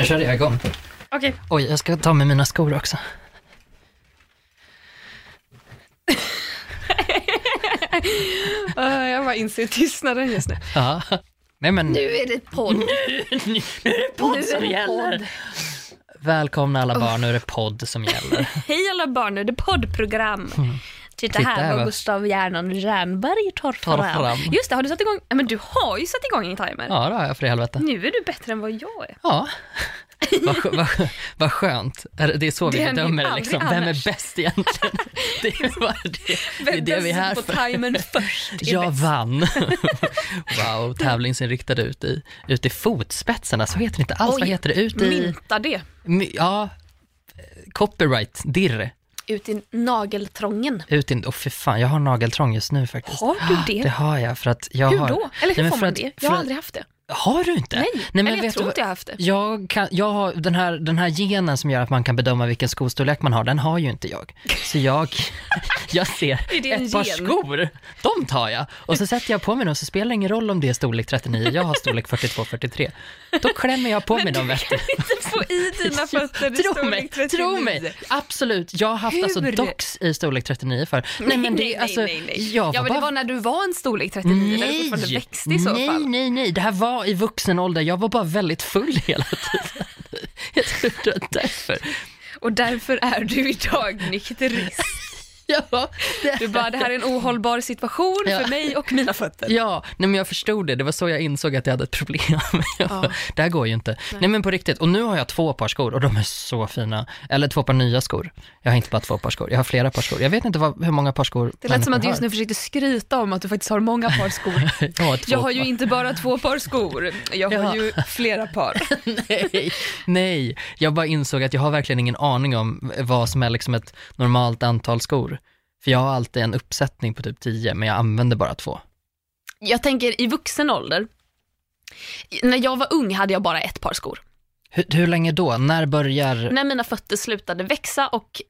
Nu körde jag igång. Okej. Oj, jag ska ta med mina skor också. Uh, jag bara inser tystnaden just nu. Ja. Nej men, Nu är det podd. nu är det podd som gäller. Välkomna alla barn, nu är det podd som gäller. Hej alla barn, nu är det poddprogram. Titta, Titta här vad va? Gustav Järnan Jernberg tar Tar fram. fram. Just det, har du satt igång? Ja, men du har ju satt igång en timer. Ja, det har jag för i helvete. Nu är du bättre än vad jag är. Ja. Vad vad- vad skönt. Det- är så vi Det bedömer det liksom. Vem är bäst egentligen? Det är bara det, det, är det vi är här för. timern först är Jag vann. Wow, tävlingsinriktad ut i, ut i fotspetsarna, så heter det inte alls. Oj, Vad heter det? Ut i, Mynta det. Ja, copyright, dirr. Ut i nageltrången. Ut i, oh, för fan, jag har nageltrång just nu faktiskt. Har du det? Det har jag för att jag Hur har... då? Eller hur Nej, får för man att- det? Jag har aldrig haft det. Har du inte? Nej, men eller jag vet tror du, inte jag har haft det. Jag, kan, jag har den här, den här genen som gör att man kan bedöma vilken skostorlek man har, den har ju inte jag. Så jag, jag ser ett par gen? skor, de tar jag. Och så sätter jag på mig dem, så spelar det ingen roll om det är storlek 39, jag har storlek 42-43. Då klämmer jag på mig dem, vet du. inte få i dina fötter i Tro mig, storlek 39. tro mig, absolut. Jag har haft alltså Hur? docks i storlek 39 för. Nej, men det, alltså, Jag var ja, men bara det var när du var en storlek 39, när du fortfarande växte i så nej, fall. nej, nej. Det här var i vuxen ålder. Jag var bara väldigt full hela tiden. Jag tror det var därför. Och därför är du idag nykterist. Ja, det, Du bara, det här är en ohållbar situation Ja. för mig och mina fötter. ja nej, men jag förstod det. Det var så jag insåg att jag hade ett problem. Ja. Det här går ju inte. Nej. men på riktigt. Och nu har jag två par skor och de är så fina. Eller två par nya skor. Jag har inte bara två par skor. Jag har flera par skor. Jag vet inte vad, hur många par skor Det lät som att du just nu försökte skryta om att du faktiskt har många par skor. har. Jag har, har ju par. inte bara två par skor, jag har Ja. ju flera par. nej, nej, jag bara insåg att jag har verkligen ingen aning om vad som är liksom ett normalt antal skor. För jag har alltid en uppsättning på typ 10, men jag använder bara två. Jag tänker i vuxen ålder, när jag var ung hade jag bara ett par skor. Hur, hur länge då? När börjar... När mina fötter slutade växa och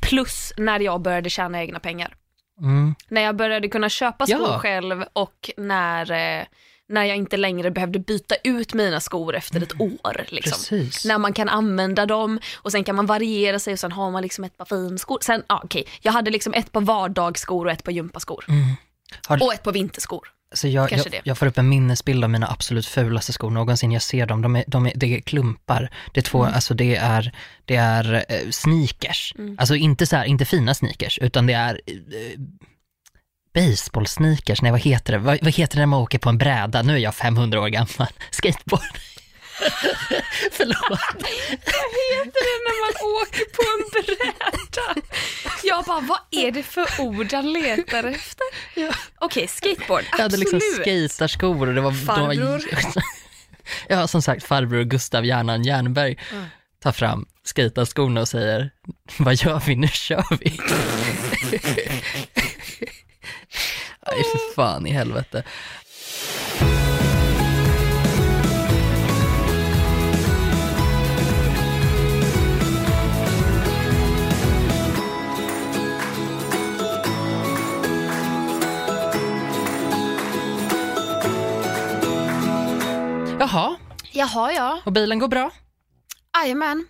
plus när jag började tjäna egna pengar. Mm. När jag började kunna köpa skor Ja. själv och när, eh, när jag inte längre behövde byta ut mina skor efter ett år. Liksom. Precis. När man kan använda dem och sen kan man variera sig och sen har man liksom ett par finskor. Sen, ja, okej, jag hade liksom ett par vardagsskor och ett par gympaskor. Har- Och ett par vinterskor. Så jag, jag, jag får upp en minnesbild av mina absolut fulaste skor någonsin. Jag ser dem, de är, de är, det är klumpar. Det är två, Mm. alltså det är, det är eh, sneakers. Alltså inte så här, inte fina sneakers, utan det är eh, baseball-sneakers, nej vad heter det? Vad, vad heter det när man åker på en bräda? Nu är jag 500 år gammal. Skateboard. Förlåt. Vad heter det när man åker på en bräda? Jag bara, vad är det för ord han letar efter? Okej, skateboard, Jag hade liksom absolut. skaterskor och det var... Farbror. ja, som sagt, farbror Gustav Hjärnan Jernberg tar fram skejtarskorna och säger, vad gör vi, nu kör vi. Nej, för fan i helvete. Jaha, Jaha, ja. och bilen går bra? Jajamän.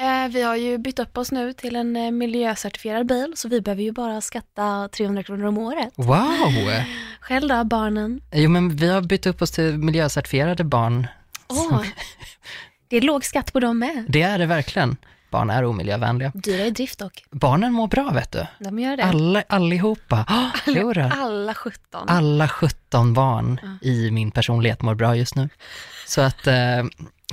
Eh, vi har ju bytt upp oss nu till en eh, miljöcertifierad bil, så vi behöver ju bara skatta 300 kronor om året. Wow! Själv då, barnen? Jo, men vi har bytt upp oss till miljöcertifierade barn. Åh, det är låg skatt på dem med. Det är det verkligen. Barn är omiljövänliga. Dyra i drift dock. Barnen mår bra, vet du. De gör det. Alla, allihopa. Oh, alla, alla 17. Alla 17 barn i min personlighet mår bra just nu. Så att, eh,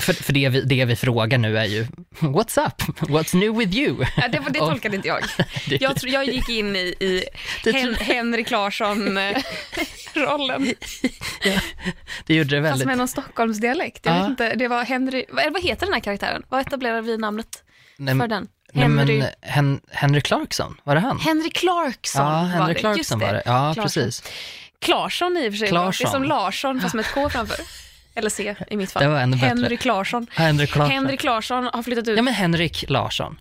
för, för det, vi, det vi frågar nu är ju, what's up? What's new with you? Ja, det, det tolkade inte jag. Det- Jag, tror- jag gick in i, i Det Hen, Henrik Larsson-rollen, Det gjorde det fast väldigt... med någon Stockholmsdialekt. Jag Ja. vet inte, det var Henry, vad, vad heter den här karaktären? Vad etablerar vi namnet Nej, för den? nej, men Henry, Hen, Henry Clarkson, var det han? Henry Clarkson ja, var Henry det. Clarkson Just var det. Ja, Clarkson. precis. Klarsson i och för sig. va? Det är som Larsson fast med ett K framför. Eller C i mitt fall. Det var ännu bättre. Henry Klarsson. Henry Clarkson. Henry Klarsson har flyttat ut. Ja, men Henrik Larsson.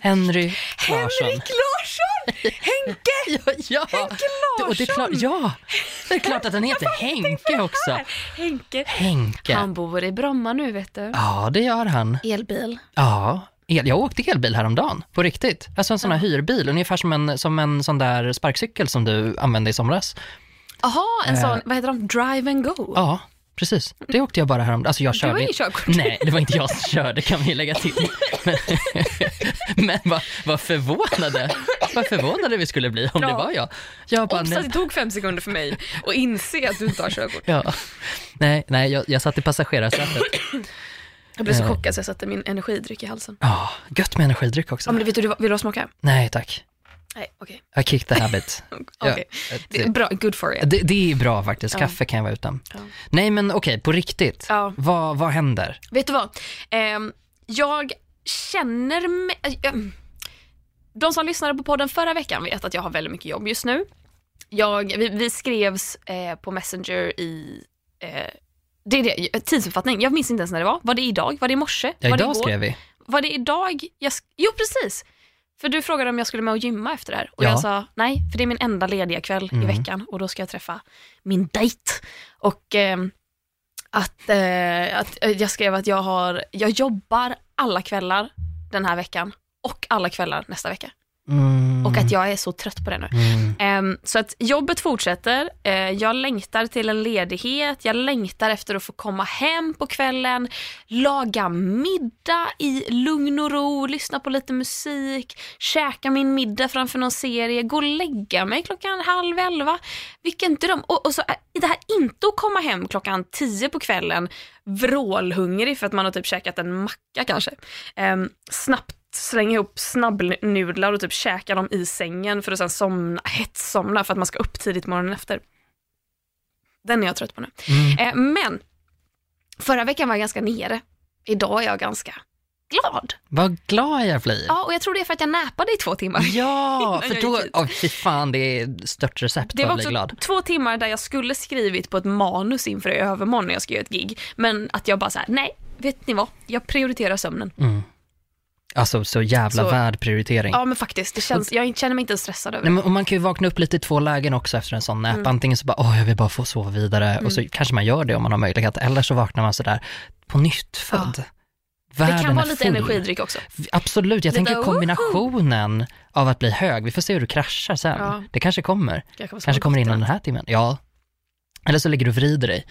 Henry Larsson. Henrik Larsson! Henke! Ja, ja. Henke Och det är klart, Larsson! ja, det är klart att den heter Henke också. Henke. Henke. Han bor i Bromma nu vet du. Ja, det gör han. Elbil. Ja, el, jag åkte elbil häromdagen, på riktigt. Alltså en sån här hyrbil, ungefär som en, som en sån där sparkcykel som du använde i somras. Jaha, en Eh. sån, vad heter de, drive and go? Ja, precis. Det åkte jag bara häromdagen. Alltså jag du körde... har ingen körkort. Nej, det var inte jag som körde kan vi lägga till. Men, men vad, vad förvånade, vad förvånade vi skulle bli om det Ja. var jag. Jag bara, så att nej, det tog fem sekunder för mig att inse att du inte har körkort. ja. nej, nej jag, jag satt i passagerarsätet. Jag blev så chockad så jag satte min energidryck i halsen. Ja, gött med energidryck också. Ja, men vet du, vill du ha smaka? Nej tack, Nej, okej. I kicked the habit. Okej. Ja, Det är bra, good for you. det, det är bra faktiskt, Ja. kaffe kan jag vara utan. Ja. Nej men okej, på riktigt. Ja. Vad, vad händer? Vet du vad? Ehm, jag känner mig... äh, ähm, de som lyssnade på podden förra veckan vet att jag har väldigt mycket jobb just nu. Jag, vi, vi skrevs eh, på Messenger i... Eh, det är det, tidsuppfattning. Jag minns inte ens när det var. Var det idag? Var det i morse? Ja, var det idag igår? skrev vi. Var det idag? Jag, sk- jo, precis. För du frågade om jag skulle med och gymma efter det här. Och Ja. jag sa nej, för det är min enda lediga kväll Mm. i veckan och då ska jag träffa min dejt. Och ehm, att, eh, att eh, jag skrev att jag, har, jag jobbar alla kvällar den här veckan och alla kvällar nästa vecka. Mm. Och att jag är så trött på det nu. Mm. Ehm, så att jobbet fortsätter. Eh, jag längtar till en ledighet. Jag längtar efter att få komma hem på kvällen, laga middag i lugn och ro, lyssna på lite musik, käka min middag framför någon serie, gå och lägga mig klockan halv elva. Vilken dröm! Och, och så är det här inte att komma hem klockan tio på kvällen vrålhungrig för att man har typ käkat en macka kanske. Ehm, snabbt slänga ihop snabbnudlar och typ käka dem i sängen för att sen somna, hetssomna för att man ska upp tidigt morgonen efter. Den är jag trött på nu. Mm. Eh, men förra veckan var jag ganska nere. Idag är jag ganska glad. Vad glad jag blir. Ja, och jag tror det är för att jag näpade i två timmar. Ja, för då, oh, fy fan det är stört recept Det för var att bli också glad. två timmar där jag skulle skrivit på ett manus inför övermorgon när jag ska göra ett gig. Men att jag bara så här, nej, vet ni vad? Jag prioriterar sömnen. Mm. Alltså så jävla Så- värd prioritering. Ja men faktiskt, det känns, jag känner mig inte stressad över Nej, det. men, och man kan ju vakna upp lite i två lägen också efter en sån nap. Mm. Antingen så bara, åh jag vill bara få sova vidare och så kanske man gör det om man har möjlighet. Eller så vaknar man sådär på nytt född. Det Världen kan vara lite full. energidryck också. Absolut, jag Lite tänker kombinationen av att bli hög. Vi får se hur du kraschar sen. Ja. Det kanske kommer. Kanske, kommer in svårt. under den här timmen. Ja. Eller så ligger du och vrider dig.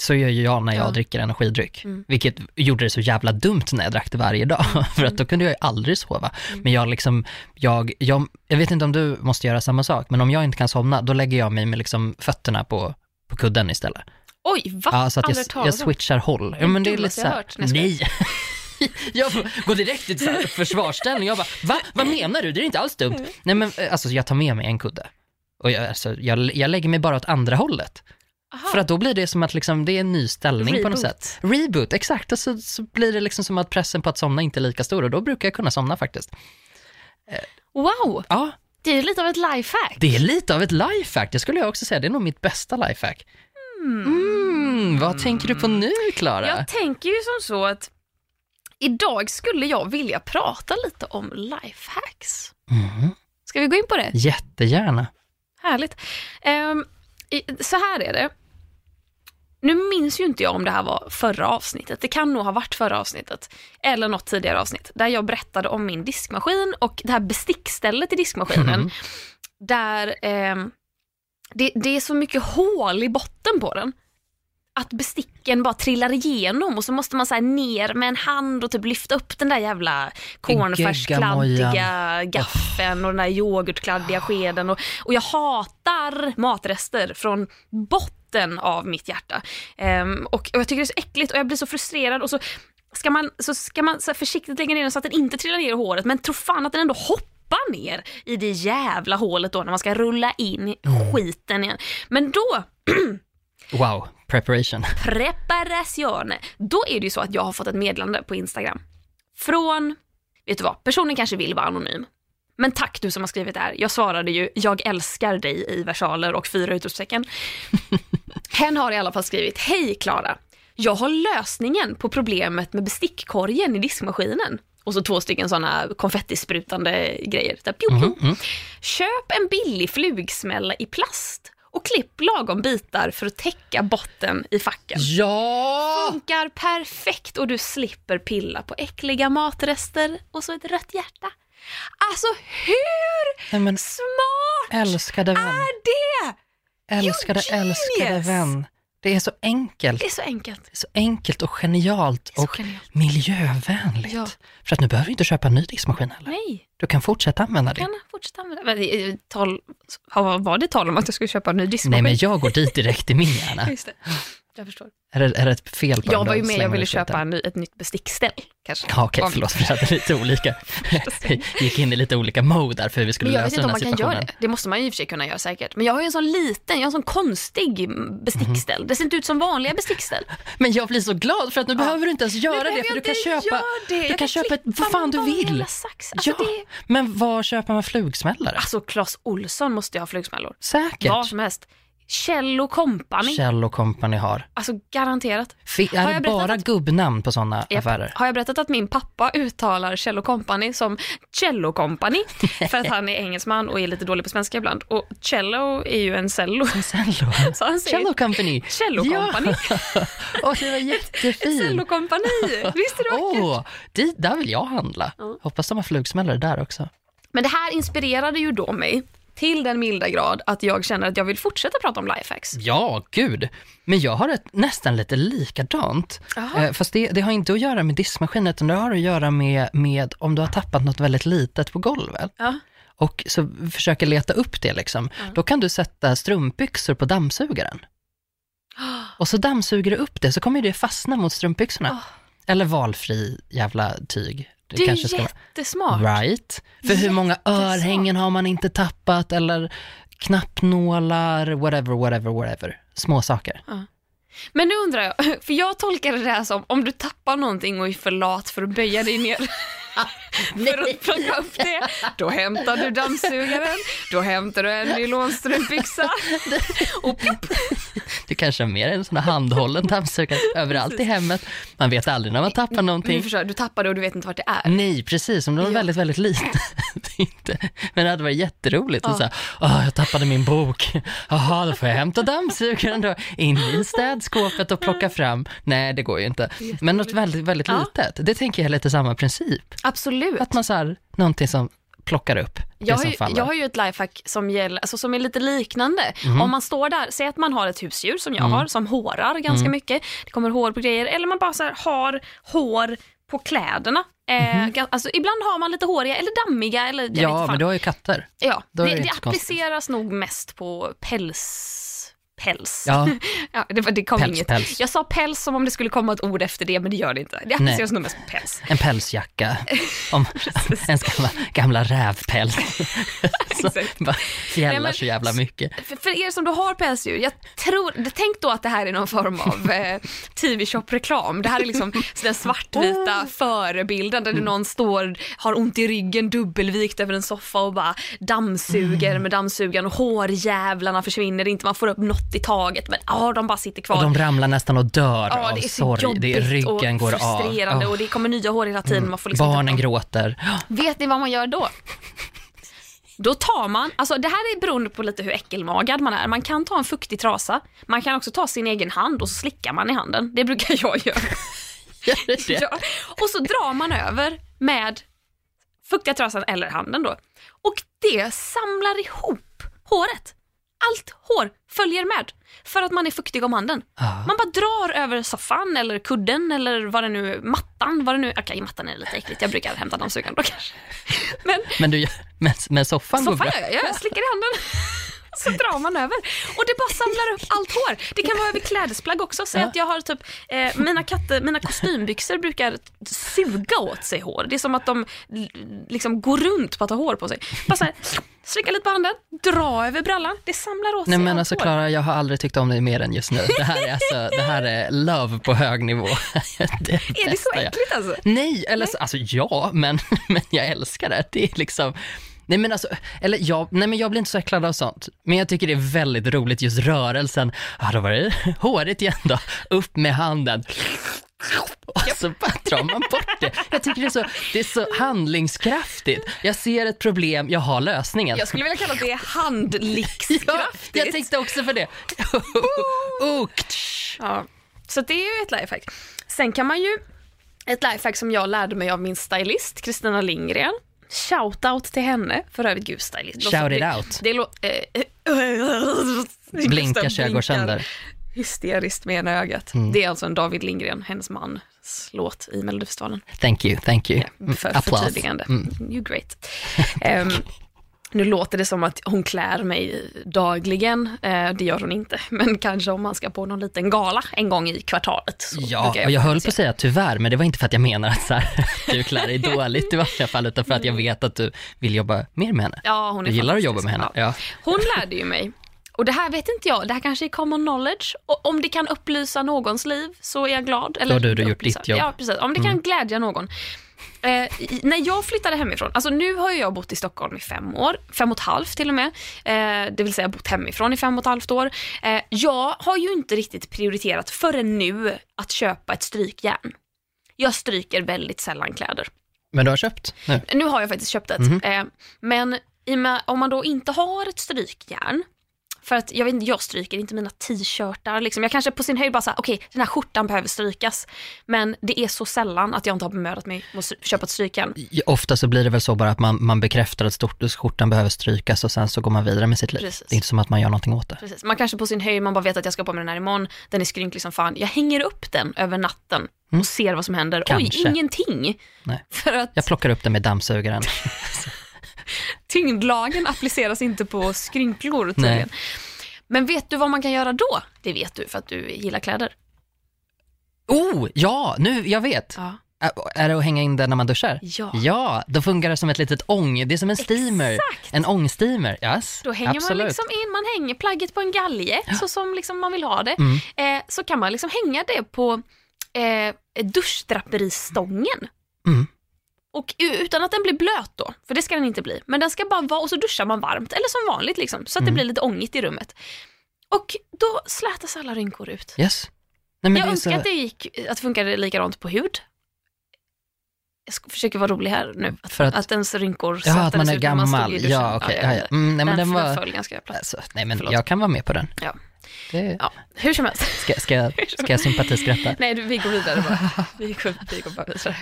Så gör ju jag när jag Ja. dricker energidryck. Mm. Vilket gjorde det så jävla dumt när jag drack det varje dag. För att då kunde jag ju aldrig sova. Mm. Men jag liksom, jag, jag, jag vet inte om du måste göra samma sak, men om jag inte kan somna, då lägger jag mig med liksom fötterna på, på kudden istället. Oj, va? Ja, så att jag, jag switchar håll. Ja, men det är lite så jag här. Nej, jag går direkt i försvarsställning. Jag bara, va? Vad menar du? Det är inte alls dumt. Mm. Nej men eh, alltså jag tar med mig en kudde. Och jag, alltså, jag, jag lägger mig bara åt andra hållet. Aha. För att då blir det som att liksom, det är en ny ställning på något Reboot. sätt. Reboot, exakt. Och så, så blir det liksom som att pressen på att somna inte är lika stor och då brukar jag kunna somna faktiskt. Wow, Ja, det är lite av ett lifehack. det är lite av ett lifehack. Det skulle jag också säga. Det är nog mitt bästa lifehack. Mm, vad tänker du på nu, Klara? Jag tänker ju som så att idag skulle jag vilja prata lite om lifehacks. Mm, Ska vi gå in på det? jättegärna. Härligt. I- så här är det. Nu minns ju inte jag om det här var förra avsnittet. Det kan nog ha varit förra avsnittet. Eller något tidigare avsnitt. Där jag berättade om min diskmaskin och det här bestickstället i diskmaskinen. Mhm. Där ehm, det, det är så mycket hål i botten på den. Att besticken bara trillar igenom och så måste man så ner med en hand och typ lyfta upp den där jävla cornfärskladdiga gaffeln och den där yoghurtkladdiga skeden. Och, och jag hatar matrester från botten av mitt hjärta. Ehm, och, och jag tycker det är så äckligt och jag blir så frustrerad och så ska man, så ska man så försiktigt lägga ner den så att den inte trillar ner i håret men tro fan att den ändå hoppar ner i det jävla hålet då när man ska rulla in skiten igen. Men då Wow, preparation. preparation. Då är det ju så att jag har fått ett meddelande på Instagram. Från, vet du vad, personen kanske vill vara anonym. Men tack du som har skrivit det här. Jag svarade ju, jag älskar dig i versaler och fyra utropstecken. Hen har i alla fall skrivit, hej Klara. jag har lösningen på problemet med bestickkorgen i diskmaskinen. Och så två stycken sådana konfettisprutande grejer. Där, pju, pju. Mhm, mm. Köp en billig flugsmälla i plast och klipp lagom bitar för att täcka botten i facken. Ja! Funkar perfekt och du slipper pilla på äckliga matrester och så ett rött hjärta. Alltså hur Nej, men smart älskade vän, är det? älskade, genius! älskade vän. Det är så enkelt. Det är så enkelt. Det är så enkelt och genialt Det och genialt. miljövänligt. Ja. För att nu behöver du inte köpa en ny diskmaskin heller. Nej, Du kan fortsätta använda jag kan fortsätta använda men, tal, har- Var det tal om att jag skulle köpa en ny diskmaskin? Nej, men jag går dit direkt i min hjärna. Just det. Jag förstår. Är det, är det ett fel på Jag den var ju med, jag ville köpa en ny, ett nytt bestickställ. Kanske. Ja, okej, Om- förlåt, vi hade lite olika, gick in i lite olika mode där för hur vi skulle Men jag vet lösa inte den om här man kan göra situationen. det. Det måste man ju i och för sig kunna göra säkert. Men jag har ju en sån liten, jag har en sån konstig bestickställ. Mhm. Det ser inte ut som vanliga bestickställ. Men jag blir så glad för att nu behöver du inte ens göra det, för du kan köpa, det. du Jag kan köpa vad fan du vill. Alltså, Ja, det, men var köper man flugsmällare? alltså Clas Olsson måste ju ha flugsmällor. Var Säkert. som helst. Kjell Company. Kjell Company har. Alltså garanterat. Har är jag det bara gubbnamn på sådana Japp. affärer? Har jag berättat att min pappa uttalar Kjell Company som Cello Company? för att han är engelsman och är lite dålig på svenska ibland. Och cello är ju en cello. Cello. Så han säger Cello Company. Cello Company. Ja. Åh, det var jättefint. Cello Company. Visst är det vackert? Åh, dit, där vill jag handla. Ja. Hoppas de har flugsmällare där också. Men det här inspirerade ju då mig till den milda grad att jag känner att jag vill fortsätta prata om lifehacks. Ja, gud. Men jag har ett nästan lite likadant. Jaha. Eh, fast det, det har inte att göra med diskmaskinen, utan det har att göra med, med om du har tappat något väldigt litet på golvet. Ja. Och så försöker leta upp det liksom. Då kan du sätta strumpbyxor på dammsugaren. Och så dammsuger du upp det, så kommer det fastna mot strumpbyxorna. Åh. Eller valfri jävla tyg. Det är kanske ska vara- jättesmart. Right. För hur många örhängen har man inte tappat eller knappnålar, whatever, whatever, whatever. Små saker. Men nu undrar jag, för jag tolkade det här som om du tappar någonting och är för lat för att böja dig ner för att plocka upp det, då hämtar du dammsugaren, då hämtar du en nylonstrumpbyxa och pip, Du kanske har mer en sån här handhållen dammsugare överallt i hemmet. Man vet aldrig när man tappar någonting. förstår jag, du tappar det och du vet inte vart det är. Nej, precis. Om det var Ja. väldigt, väldigt liten. Inte. Men det hade varit jätteroligt. Ja. Och så här, Åh, jag tappade min bok. Jaha, då får jag hämta dammsugaren då. In i städskåpet och plocka fram. Nej, det går ju inte. Men något väldigt, väldigt Ja. litet. Det tänker jag är lite samma princip. Absolut. Att man så här, någonting som plockar upp Jag har, ju, jag har ju ett lifehack som, gäller, alltså som är lite liknande. Mhm. Om man står där, säg att man har ett husdjur som jag Mm. har, som hårar ganska mycket. Det kommer hår på grejer, eller man bara så här har hår på kläderna. Eh, gan- alltså, ibland har man lite håriga eller dammiga. Eller, Mhm. ja, men du har ju katter. ja, då det, det så konstigt. appliceras nog mest på päls. Päls. Ja, Ja, det, det kom päls, inget. päls. Jag sa päls som om det skulle komma ett ord efter det, men det gör det inte. Det appliceras nog mest på päls. En pälsjacka. Om ens gamla, gamla rävpäls. fjällar Nej, men- så jävla mycket. För, för er som då har pälsdjur, jag tror, tänk då att det här är någon form av eh, TV-shop-reklam. Det här är liksom den svartvita förebilden där det någon står, har ont i ryggen, dubbelvikt över en soffa och bara dammsuger med dammsugaren och hårjävlarna försvinner inte, man får upp något i taget men ja, de bara sitter kvar. Och de ramlar nästan och dör Ja, av det är så sorg. jobbigt Det är, ryggen och går av. frustrerande Åh. och det kommer nya hår hela tiden. Man får liksom Barnen gråter. Vet ni vad man gör då? Då tar man, alltså det här är beroende på lite hur äckelmagad man är. Man kan ta en fuktig trasa, man kan också ta sin egen hand och så slickar man i handen. Det brukar jag göra. Gör det? Ja. Och så drar man över med fuktiga trasan eller handen då. Och det samlar ihop håret. Allt hår följer med för att man är fuktig om handen. Ah. Man bara drar över soffan eller kudden eller vad det nu mattan, vad det nu, okej mattan är lite äckligt, jag brukar hämta dammsugaren då kanske. Men Men, du, men, men soffan går soffan bra. gör jag, jag slickar i handen. Så drar man över. Och det bara samlar upp allt hår. Det kan vara över klädesplagg också. Säg Ja. att jag har typ, eh, mina katter, mina kostymbyxor brukar suga åt sig hår. Det är som att de liksom går runt på att ha hår på sig. Bara så här, slicka lite på handen, dra över brallan. Det samlar åt Nej sig men allt alltså hår. Klara, jag har aldrig tyckt om dig mer än just nu. Det här är alltså, det här är love på hög nivå. Det är, det Är det så bästa jag- äckligt alltså? Nej, eller så, alltså ja, men, men jag älskar det. Det är liksom, Nej men alltså, eller jag, nej men jag blir inte så äcklad av sånt. Men jag tycker det är väldigt roligt just rörelsen. Ja, då var det håret igen då. Upp med handen. Och så bara drar man bort det. Jag tycker det är, så, det är så handlingskraftigt. Jag ser ett problem, jag har lösningen. Jag skulle vilja kalla det Ja, handlingskraftigt. jag tänkte också för det. Oh. Ja, så det är ju ett lifehack. Sen kan man ju, ett lifehack som jag lärde mig av min stylist Kristina Lindgren. Shoutout till henne, för övrigt gud stylist. Shout it out. Det lå- eh, Blinka Gustav så jag går blinkar sönder. Hysteriskt med ena ögat. Mm. Det är alltså en David Lindgren, hennes man, låt i Melodifestivalen. Thank you, thank you. Mm, För Applause. förtydligande. Mm. You great. Ehm, nu låter det som att hon klär mig dagligen, eh, det gör hon inte, men kanske om man ska på någon liten gala en gång i kvartalet. Ja, och jag höll på att säga tyvärr, men det var inte för att jag menar att så här, du klär dig dåligt i varje fall, utan för att jag vet att du vill jobba mer med henne. Ja, hon är Du gillar att jobba med henne. Ja. Hon lärde ju mig, och det här vet inte jag, det här kanske är common knowledge, och om det kan upplysa någons liv så är jag glad. har du gjort upplysa- ditt jobb. Mm. Ja, precis. Om det kan glädja någon. Eh, när jag flyttade hemifrån, alltså nu har jag bott i Stockholm i fem år, fem och ett halvt till och med, eh, det vill säga bott hemifrån i fem och ett halvt år. Eh, jag har ju inte riktigt prioriterat förrän nu att köpa ett strykjärn. Jag stryker väldigt sällan kläder. Men du har köpt nu? Nu har jag faktiskt köpt ett. Mhm. Eh, men med, om man då inte har ett strykjärn, för att jag vet inte, jag stryker inte mina t-shirtar. Liksom. Jag kanske på sin höjd bara säger okej den här skjortan behöver strykas. Men det är så sällan att jag inte har bemödat mig om att köpa ett strykjärn. Ja, Ofta så blir det väl så bara att man, man bekräftar att stort, skjortan behöver strykas och sen så går man vidare med sitt liv. Precis. Det är inte som att man gör någonting åt det. Precis. Man kanske på sin höjd, man bara vet att jag ska på mig den här imorgon, den är skrynklig som fan. Jag hänger upp den över natten och ser vad som händer. Mm. Kanske. Oj, ingenting. Nej. För att Jag plockar upp den med dammsugaren. tyngdlagen appliceras inte på skrynklor tydligen. Men vet du vad man kan göra då? Det vet du för att du gillar kläder. Oh, ja, nu, jag vet. Ja. Är det att hänga in den när man duschar? Ja. Ja, då funkar det som ett litet ång, det är som en steamer. Exakt. En ångsteamer, yes. Då hänger Absolut. man liksom in, man hänger plagget på en galge så som liksom man vill ha det. Mm. Eh, så kan man liksom hänga det på eh, duschdraperistången. Mm. Och utan att den blir blöt då, för det ska den inte bli. Men den ska bara vara, och så duschar man varmt, eller som vanligt liksom, så att det Mm. blir lite ångigt i rummet. Och då slätas alla rynkor ut. Yes. Nej, men jag det önskar så... att det gick, att det funkade likadant på hud. Jag ska, försöker vara rolig här nu. Att, För att- att ens rynkor Ja, att man är man gammal. duschen. Ja, okej. jag ja, ja. Mm, nej, men den den var... föll ganska platt. Alltså, nej, men Förlåt. jag kan vara med på den. Ja. Det... Ja, hur som helst. Ska, ska, jag- ska jag sympatiskratta? Nej, vi går vidare bara. Vi går, vi går bara vidare.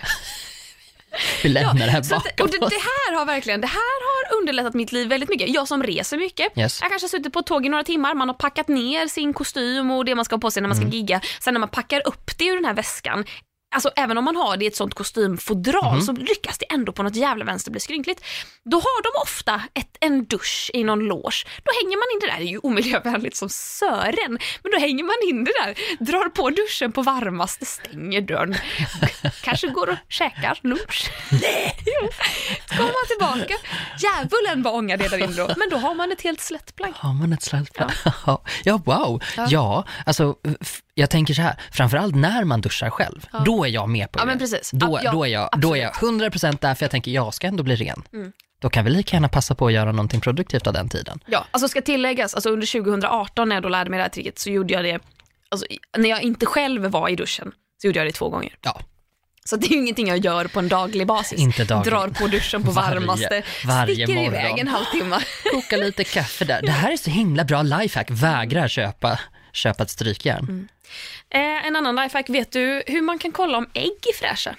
Vi lämnar det här Så att, bakom och det, det här har verkligen, det här har underlättat mitt liv väldigt mycket. Jag som reser mycket. Yes. Jag kanske har suttit på ett tåg i några timmar, man har packat ner sin kostym och det man ska ha på sig när man ska Mm. gigga. Sen när man packar upp det ur den här väskan, Alltså även om man har det i ett sånt kostymfodral Mhm. så lyckas det ändå på något jävla vänster bli skrynkligt. Då har de ofta ett, en dusch i någon loge. Då hänger man in det där, det är ju omiljövänligt som sören, men då hänger man in det där, drar på duschen på varmaste, stänger dörren, kanske går och käkar lunch. Nej! Så kommer man tillbaka, djävulen vad ånga det där inne då, men då har man ett helt slätt plagg. Har man ett slätplagg? Ja. ja, wow. Ja. alltså f- jag tänker så här, framförallt när man duschar själv, då är jag med på Ja, det. men precis. Då, Ja, då, är jag, då är jag 100% där, för jag tänker jag ska ändå bli ren. Då kan vi lika gärna passa på att göra någonting produktivt av den tiden. Ja, alltså ska tilläggas, alltså under 2018 när jag då lärde mig det här tricket så gjorde jag det, alltså, när jag inte själv var i duschen så gjorde jag det två gånger. Ja, Så det är ju ingenting jag gör på en daglig basis. Inte dagligen. Drar på duschen på Varje- varmaste, varje sticker morgon. iväg en halvtimme. koka lite kaffe där. Det här är så himla bra lifehack. Vägrar köpa, köpa ett strykjärn. Eh, en annan lifehack, vet du hur man kan kolla om ägg är fräscha?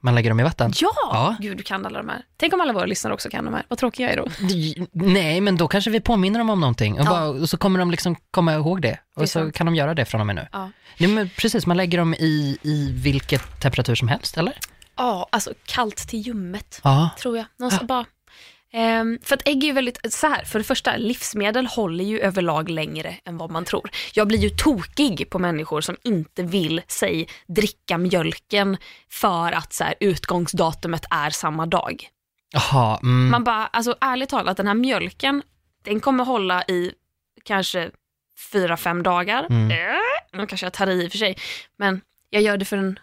Man lägger dem i vatten. Ja! Ja. Gud, du kan alla de här. Tänk om alla våra lyssnare också kan de här. Vad tråkig jag är då. Nej, men då kanske vi påminner dem om någonting och, Ja. bara, och så kommer de liksom komma ihåg det. Det Och så sant. kan de göra det från och med nu. Ja. Nej, men precis, man lägger dem i, i vilket temperatur som helst, eller? Ja, alltså kallt till ljummet. Ja. tror jag. De ska bara... Ehm, för att ägg är ju väldigt, så här, för det första, livsmedel håller ju överlag längre än vad man tror. Jag blir ju tokig på människor som inte vill, säg, dricka mjölken för att så här, utgångsdatumet är samma dag. Jaha, mm. Man bara, alltså ärligt talat, den här mjölken, den kommer hålla i kanske fyra, fem dagar. Mm. Eh, nu kanske jag tar i i och för sig, men jag gör det för en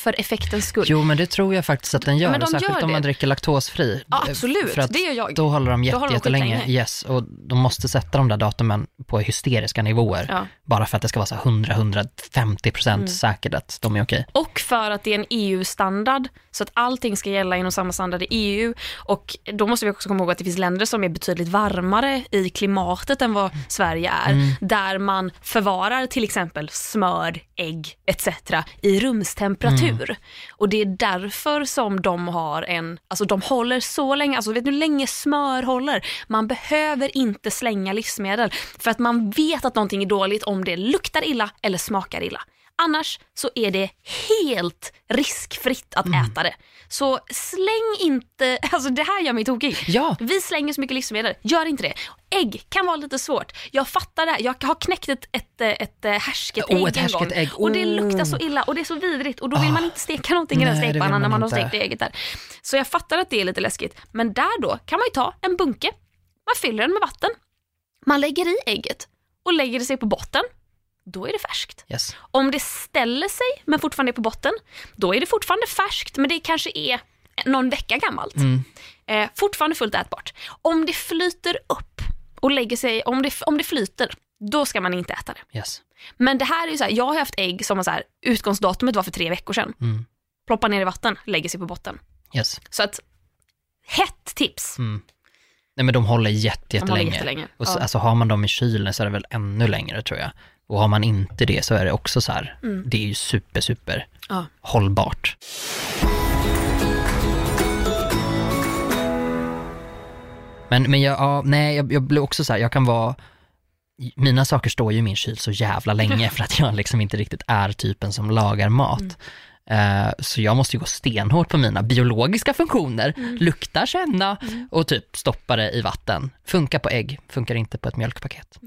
för effektens skull. Jo, men det tror jag faktiskt att den gör. de särskilt gör om man dricker laktosfri. Ja, absolut, För att det gör jag. Då håller de Då jätte, håller de jättelänge. Yes, och de måste sätta de där datumen på hysteriska nivåer. Ja. Bara för att det ska vara så 100-150 procent Mm. säkert att de är okej. Och för att det är en EU-standard, så att allting ska gälla inom samma standard i EU. Och då måste vi också komma ihåg att det finns länder som är betydligt varmare i klimatet än vad Sverige är. Mm. Där man förvarar till exempel smör, ägg etc. i rumstemperatur. Mm. Och det är därför som de har en, alltså de håller så länge, alltså vet du hur länge smör håller? Man behöver inte slänga livsmedel för att man vet att någonting är dåligt om det luktar illa eller smakar illa. Annars så är det helt riskfritt att Mm. äta det. Så släng inte, alltså det här gör mig tokig. Ja. Vi slänger så mycket livsmedel, gör inte det. Ägg kan vara lite svårt. Jag fattar det, här. jag har knäckt ett, ett, ett, ett härsket Oh, ägg ett en härsket gång. ägg. Och det Oh. luktar så illa och det är så vidrigt och då vill Ah. man inte steka någonting i den stekpannan när man man har inte. stekt ägget där. Så jag fattar att det är lite läskigt. Men där då kan man ju ta en bunke, man fyller den med vatten, man lägger i ägget och lägger det sig på botten. Då är det färskt. Yes. Om det ställer sig men fortfarande är på botten, då är det fortfarande färskt men det kanske är någon vecka gammalt. Mm. Eh, fortfarande fullt ätbart. Om det flyter upp och lägger sig, om det, om det flyter, då ska man inte äta det. Yes. Men det här är ju så här, jag har haft ägg som var så här, utgångsdatumet var för tre veckor sedan. Mm. Ploppar ner i vatten, lägger sig på botten. Yes. Så att, hett tips. Mm. Nej men de håller jätte, De håller jättelänge. jättelänge. Och så, Ja. alltså, har man dem i kylen så är det väl ännu längre tror jag. Och har man inte det så är det också så här, Mm. det är ju super, super Ja. hållbart. Men, men jag, ja, nej, jag, jag blir också så här, jag kan vara, mina saker står ju i min kyl så jävla länge för att jag liksom inte riktigt är typen som lagar mat. Eh, så jag måste ju gå stenhårt på mina biologiska funktioner, lukta, känna och typ stoppa det i vatten. Funkar på ägg, funkar inte på ett mjölkpaket.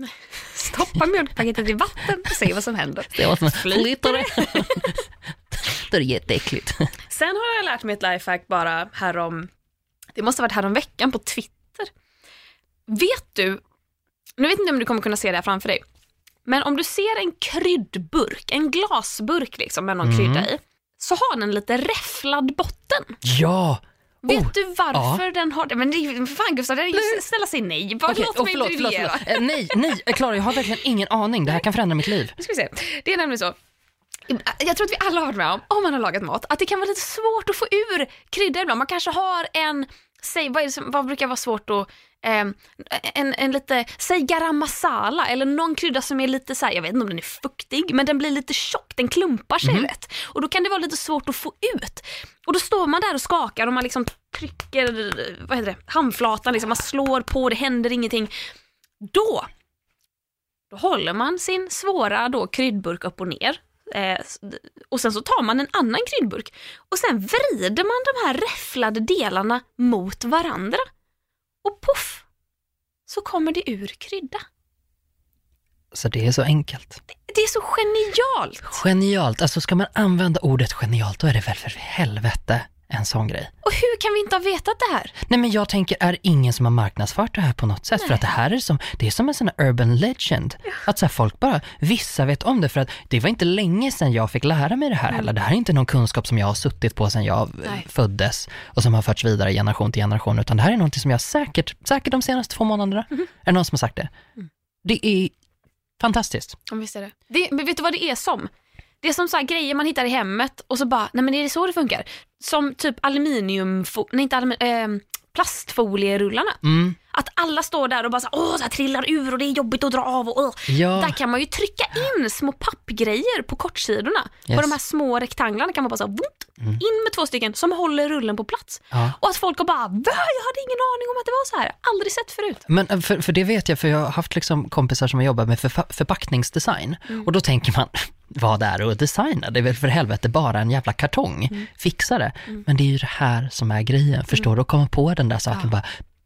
Stoppa mjölkpaketet i vatten och se vad som händer. Det var som flyter det. det är jätteäckligt. Sen har jag lärt mig ett lifehack bara härom, det måste ha varit härom veckan på Twitter. Vet du, nu vet inte om du kommer kunna se det här framför dig, men om du ser en kryddburk, en glasburk liksom med någon Mm. krydda i, så har den lite räfflad botten. Ja! Vet Oh, du varför den har det? Men det fan Gustav, det är snälla säg nej. Bara Okej, låt oh, mig förlåt, förlåt. Eh, nej, nej, eh, Klara, jag har verkligen ingen aning. Det här kan förändra mitt liv. Nu ska vi se. Det är nämligen så. Jag tror att vi alla har varit med om, om man har lagat mat, att det kan vara lite svårt att få ur krydda ibland. Man kanske har en, säg vad, som, vad brukar vara svårt att en, en lite, säg garam masala eller någon krydda som är lite så här, jag vet inte om den är fuktig, men den blir lite tjock, den klumpar sig rätt. Och då kan det vara lite svårt att få ut. Och då står man där och skakar och man liksom trycker, vad heter det, handflatan, liksom, man slår på, det händer ingenting. Då då håller man sin svåra då kryddburk upp och ner. Eh, och sen så tar man en annan kryddburk och sen vrider man de här räfflade delarna mot varandra. Och puff! Så kommer det ur krydda. Så det är så enkelt. Det är så genialt! Genialt, alltså ska man använda ordet genialt då är det väl för helvete en sån grej. Och hur kan vi inte ha vetat det här? Nej men jag tänker, är ingen som har marknadsfört det här på något sätt? För att det här är som, det är som en sån här urban legend. Att så här, folk bara, vissa vet om det för att det var inte länge sedan jag fick lära mig det här heller. Det här är inte någon kunskap som jag har suttit på sedan jag Nej. föddes och som har förts vidare generation till generation, utan det här är någonting som jag säkert, säkert de senaste två månaderna, är det någon som har sagt det. Det är fantastiskt. Ja, visst är det. det. Men vet du vad det är som? Det är som så här grejer man hittar i hemmet och så bara, nej men är det så det funkar? Som typ aluminium, nej inte aluminium, eh, plastfolierullarna. Mm. Att alla står där och bara så, här, åh, här trillar ur och det är jobbigt att dra av. Och, åh. Ja. Där kan man ju trycka in små pappgrejer på kortsidorna. På Yes. de här små rektanglarna kan man bara så, vunt, in med två stycken som håller rullen på plats. Ja. Och att folk har bara, Va? jag hade ingen aning om att det var så här. Aldrig sett förut. Men eh, för, för det vet jag, för jag har haft liksom kompisar som har jobbat med förfa- förpackningsdesign Mm. och då tänker man, vad är det att designa? Det är väl för helvete bara en jävla kartong, Mm. fixa det. Men det är ju det här som är grejen, förstår du? Att komma på den där saken, bara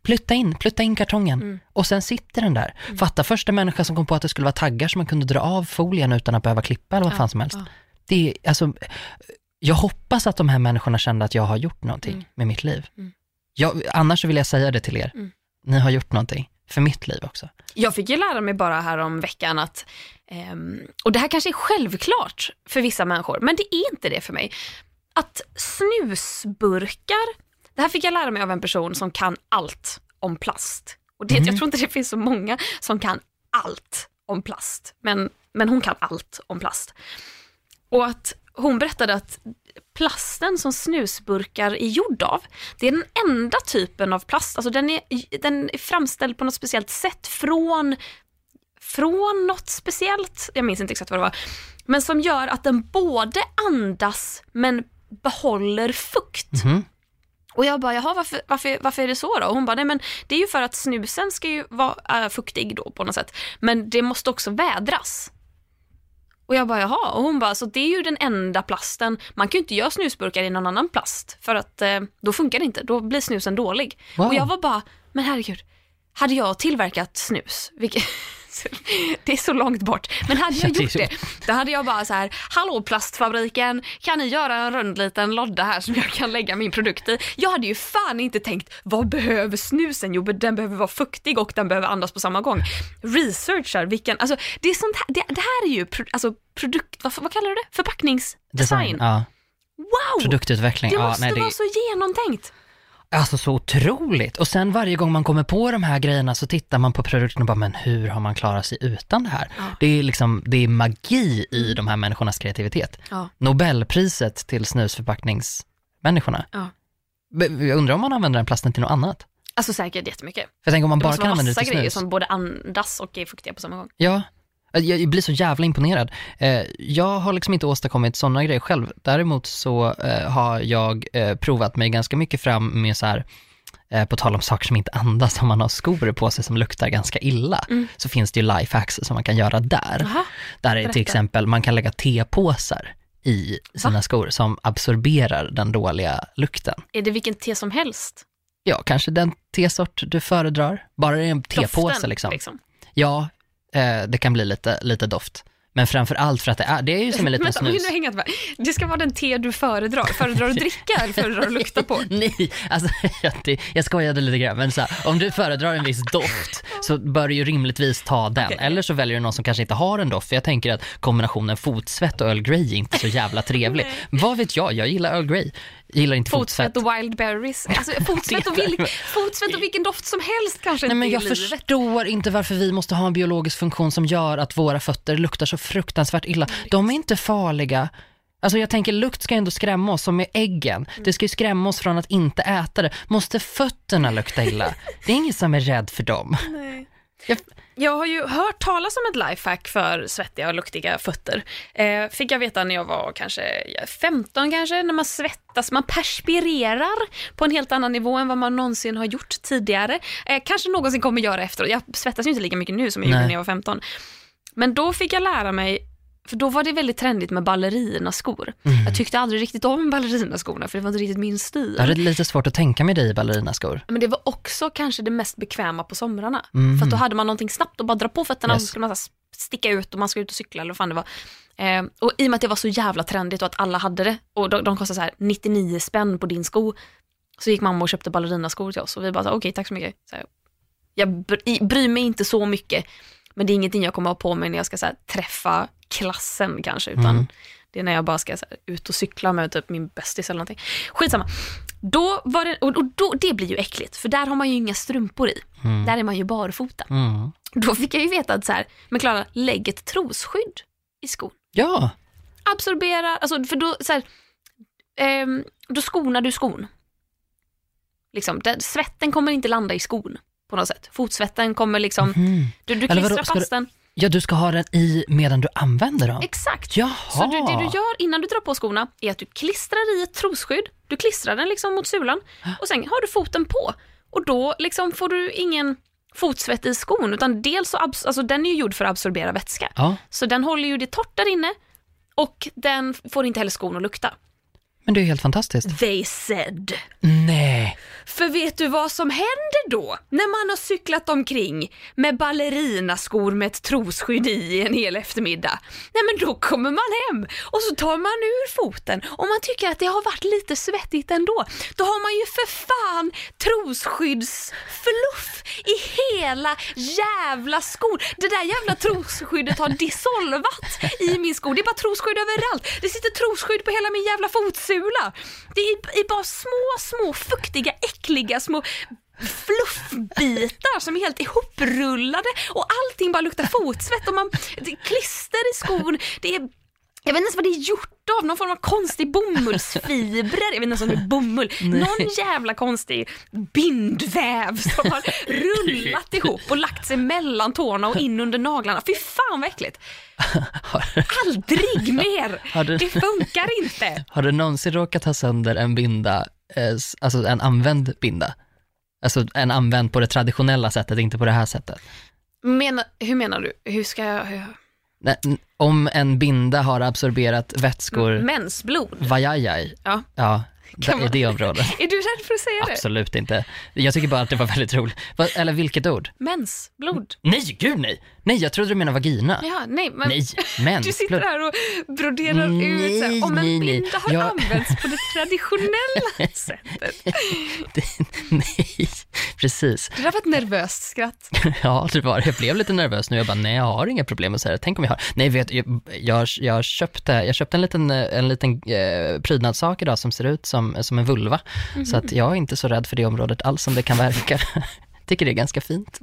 Plutta in, plutta in kartongen Mm. och sen sitter den där. Fatta första människan som kom på att det skulle vara taggar som man kunde dra av folien utan att behöva klippa eller vad fan som helst. ja. Det är, alltså, jag hoppas att de här människorna kände att jag har gjort någonting med mitt liv. Jag, annars vill jag säga det till er. Ni har gjort någonting för mitt liv också. Jag fick ju lära mig bara här om veckan att, ehm, och det här kanske är självklart för vissa människor, men det är inte det för mig. att snusburkar, det här fick jag lära mig av en person som kan allt om plast. Och det, Mm. Jag tror inte det finns så många som kan allt om plast, men, men hon kan allt om plast. Och att hon berättade att plasten som snusburkar är gjord av, det är den enda typen av plast, alltså den är, den är framställd på något speciellt sätt från, från något speciellt, jag minns inte exakt vad det var, men som gör att den både andas men behåller fukt. Mhm. Och jag bara, jaha varför, varför, varför är det så då? Och hon bara, nej men det är ju för att snusen ska ju vara äh, fuktig då på något sätt. Men det måste också vädras. Och jag bara, jaha. Och hon bara, så det är ju den enda plasten. Man kan ju inte göra snusburkar i någon annan plast. För att eh, då funkar det inte. Då blir snusen dålig. Wow. Och jag var bara, men herregud. Hade jag tillverkat snus, vilket, det är så långt bort, men hade jag Ja, gjort det, då hade jag bara så här, hallå plastfabriken, kan ni göra en rund liten lodda här som jag kan lägga min produkt i? Jag hade ju fan inte tänkt, vad behöver snusen? Jo, den behöver vara fuktig och den behöver andas på samma gång. Researchar vilken, alltså det är sånt här, det, det här är ju pro, alltså, produkt, vad, vad kallar du det? Förpackningsdesign. Ja. Wow! Produktutveckling. Det ja, måste nej, det vara så genomtänkt. Alltså så otroligt. Och sen varje gång man kommer på de här grejerna så tittar man på produkten och bara, men hur har man klarat sig utan det här? Ja. Det är liksom, det är magi i de här människornas kreativitet. Ja. Nobelpriset till snusförpackningsmänniskorna. Ja. Jag undrar om man använder den plasten till något annat? Alltså säkert jättemycket. För jag tänker om man Det bara måste kan vara använda massa det till grejer snus. som både andas och är fuktiga på samma gång. Ja, jag blir så jävla imponerad. Eh, Jag har liksom inte åstadkommit sådana grejer själv. Däremot så eh, har jag eh, provat mig ganska mycket fram med så här, på tal om saker som inte andas, om man har skor på sig som luktar ganska illa, Mm. så finns det ju lifehacks som man kan göra där. Jaha. Där är till exempel, man kan lägga tepåsar i sina Va? skor som absorberar den dåliga lukten. Är det vilken te som helst? Ja, kanske den tesort du föredrar. Bara det är en tepåse Doften, liksom. Ja, eh, det kan bli lite, lite doft. Men framför allt för att det är, det är ju som en liten Vänta, snus. inte med. Det ska vara den te du föredrar. Föredrar du att dricka eller föredrar du att lukta på? Nej, alltså jag, jag skojade lite grann, men så här, om du föredrar en viss doft så bör du ju rimligtvis ta den. Okej. Eller så väljer du någon som kanske inte har en doft, för jag tänker att kombinationen fotsvett och Earl Grey är inte så jävla trevlig. Vad vet jag, jag gillar Earl Grey. Jag gillar inte fotsvett. Fotsvett och wild berries. Alltså, fotsvett, och vil- fotsvett och vilken doft som helst kanske Nej, men jag livet. förstår inte varför vi måste ha en biologisk funktion som gör att våra fötter luktar så fruktansvärt illa. De är inte farliga. Alltså jag tänker lukt ska ändå skrämma oss, som med äggen. Det ska ju skrämma oss från att inte äta det. Måste fötterna lukta illa? Det är ingen som är rädd för dem. Nej. Jag- Jag har ju hört talas om ett lifehack för svettiga och luktiga fötter. Eh, fick jag veta när jag var kanske ja, 15 kanske, när man svettas, man perspirerar på en helt annan nivå än vad man någonsin har gjort tidigare. Eh, kanske någonsin kommer göra efteråt. Jag svettas ju inte lika mycket nu som jag gjorde Nej. när jag var 15. Men då fick jag lära mig för då var det väldigt trendigt med ballerinaskor. Mm. Jag tyckte aldrig riktigt om ballerinaskorna för det var inte riktigt min stil. Jag hade lite svårt att tänka mig dig i ballerinaskor. Men det var också kanske det mest bekväma på somrarna. Mm. För att då hade man någonting snabbt att bara dra på fötterna och Yes. så skulle man så sticka ut och man skulle ut och cykla eller vad fan det var. Eh, och i och med att det var så jävla trendigt och att alla hade det och de, de kostade så här 99 spänn på din sko så gick mamma och köpte ballerinaskor till oss och vi bara okej tack så mycket. Så här, jag bry, bryr mig inte så mycket men det är ingenting jag kommer ha på mig när jag ska här, träffa klassen kanske utan Mm. det är när jag bara ska här, ut och cykla med typ min bästis eller någonting. Skitsamma. Då var det, och då, det blir ju äckligt för där har man ju inga strumpor i. Mm. Där är man ju barfota. Mm. Då fick jag ju veta att så här, men Klara, lägg ett trosskydd i skon. Ja, Absorbera, alltså för då, så här, ehm, då skonar du skon. Liksom, där, svetten kommer inte landa i skon på något sätt. Fotsvetten kommer liksom, Mhm. du, du klistrar fast den. ja du ska ha den i medan du använder dem. Exakt. Jaha. Så du, det du gör innan du drar på skorna är att du klistrar i ett trosskydd. Du klistrar den liksom mot sulan och sen har du foten på. Och då liksom får du ingen fotsvett i skon utan dels så alltså den är ju gjord för att absorbera vätska. Ja, Så den håller ju det torrt där inne och den får inte heller skon att lukta. men det är helt fantastiskt. They said. Nej. För vet du vad som händer då? När man har cyklat omkring med ballerinaskor med ett trosskydd i en hel eftermiddag. Nej men då kommer man hem och så tar man ur foten och man tycker att det har varit lite svettigt ändå. Då har man ju för fan trosskyddsfluff i hela jävla skon. Det där jävla trosskyddet har dissolvat i min sko. Det är bara trosskydd överallt. Det sitter trosskydd på hela min jävla fotsula. Det är, bara små, små fuktiga, äckliga små fluffbitar som är helt ihoprullade och allting bara luktar fotsvett och man, det är klister i skon, det är jag vet inte ens vad det är gjort av, någon form av konstig bomullsfibrer, jag vet inte ens om det är bomull, någon jävla konstig bindväv som har rullat ihop och lagt sig mellan tårna och in under naglarna. Fy fan vad äckligt. Aldrig mer! Det funkar inte. Har du någonsin råkat ha sönder en binda, alltså en använd binda? Alltså en använd på det traditionella sättet, inte på det här sättet. Mena, hur menar du? Hur ska jag... Hur? Om en binda har absorberat vätskor, Mensblod? vajajaj, Ja. ja, Kan i man- det området. Är du rädd för att säga det? Absolut inte. Jag tycker bara att det var väldigt roligt. Eller vilket ord? Mensblod? Nej, gud nej! Nej, jag trodde du menade vagina. Ja, nej men... Nej, Du mensblod. sitter här och broderar Nej, ut så här, om en nej, binda har Jag- använts på det traditionella sättet. nej, precis. Det där var ett nervöst skratt. Ja, det var det. Jag blev lite nervös nu. Jag bara, nej, jag har inga problem med så här. Tänk om jag har. Nej, vet, jag, jag, jag, köpte, jag köpte en liten, en liten eh, prydnadssak idag som ser ut som, som en vulva. Så att jag är inte så rädd för det området alls som det kan verka. Tycker det är ganska fint.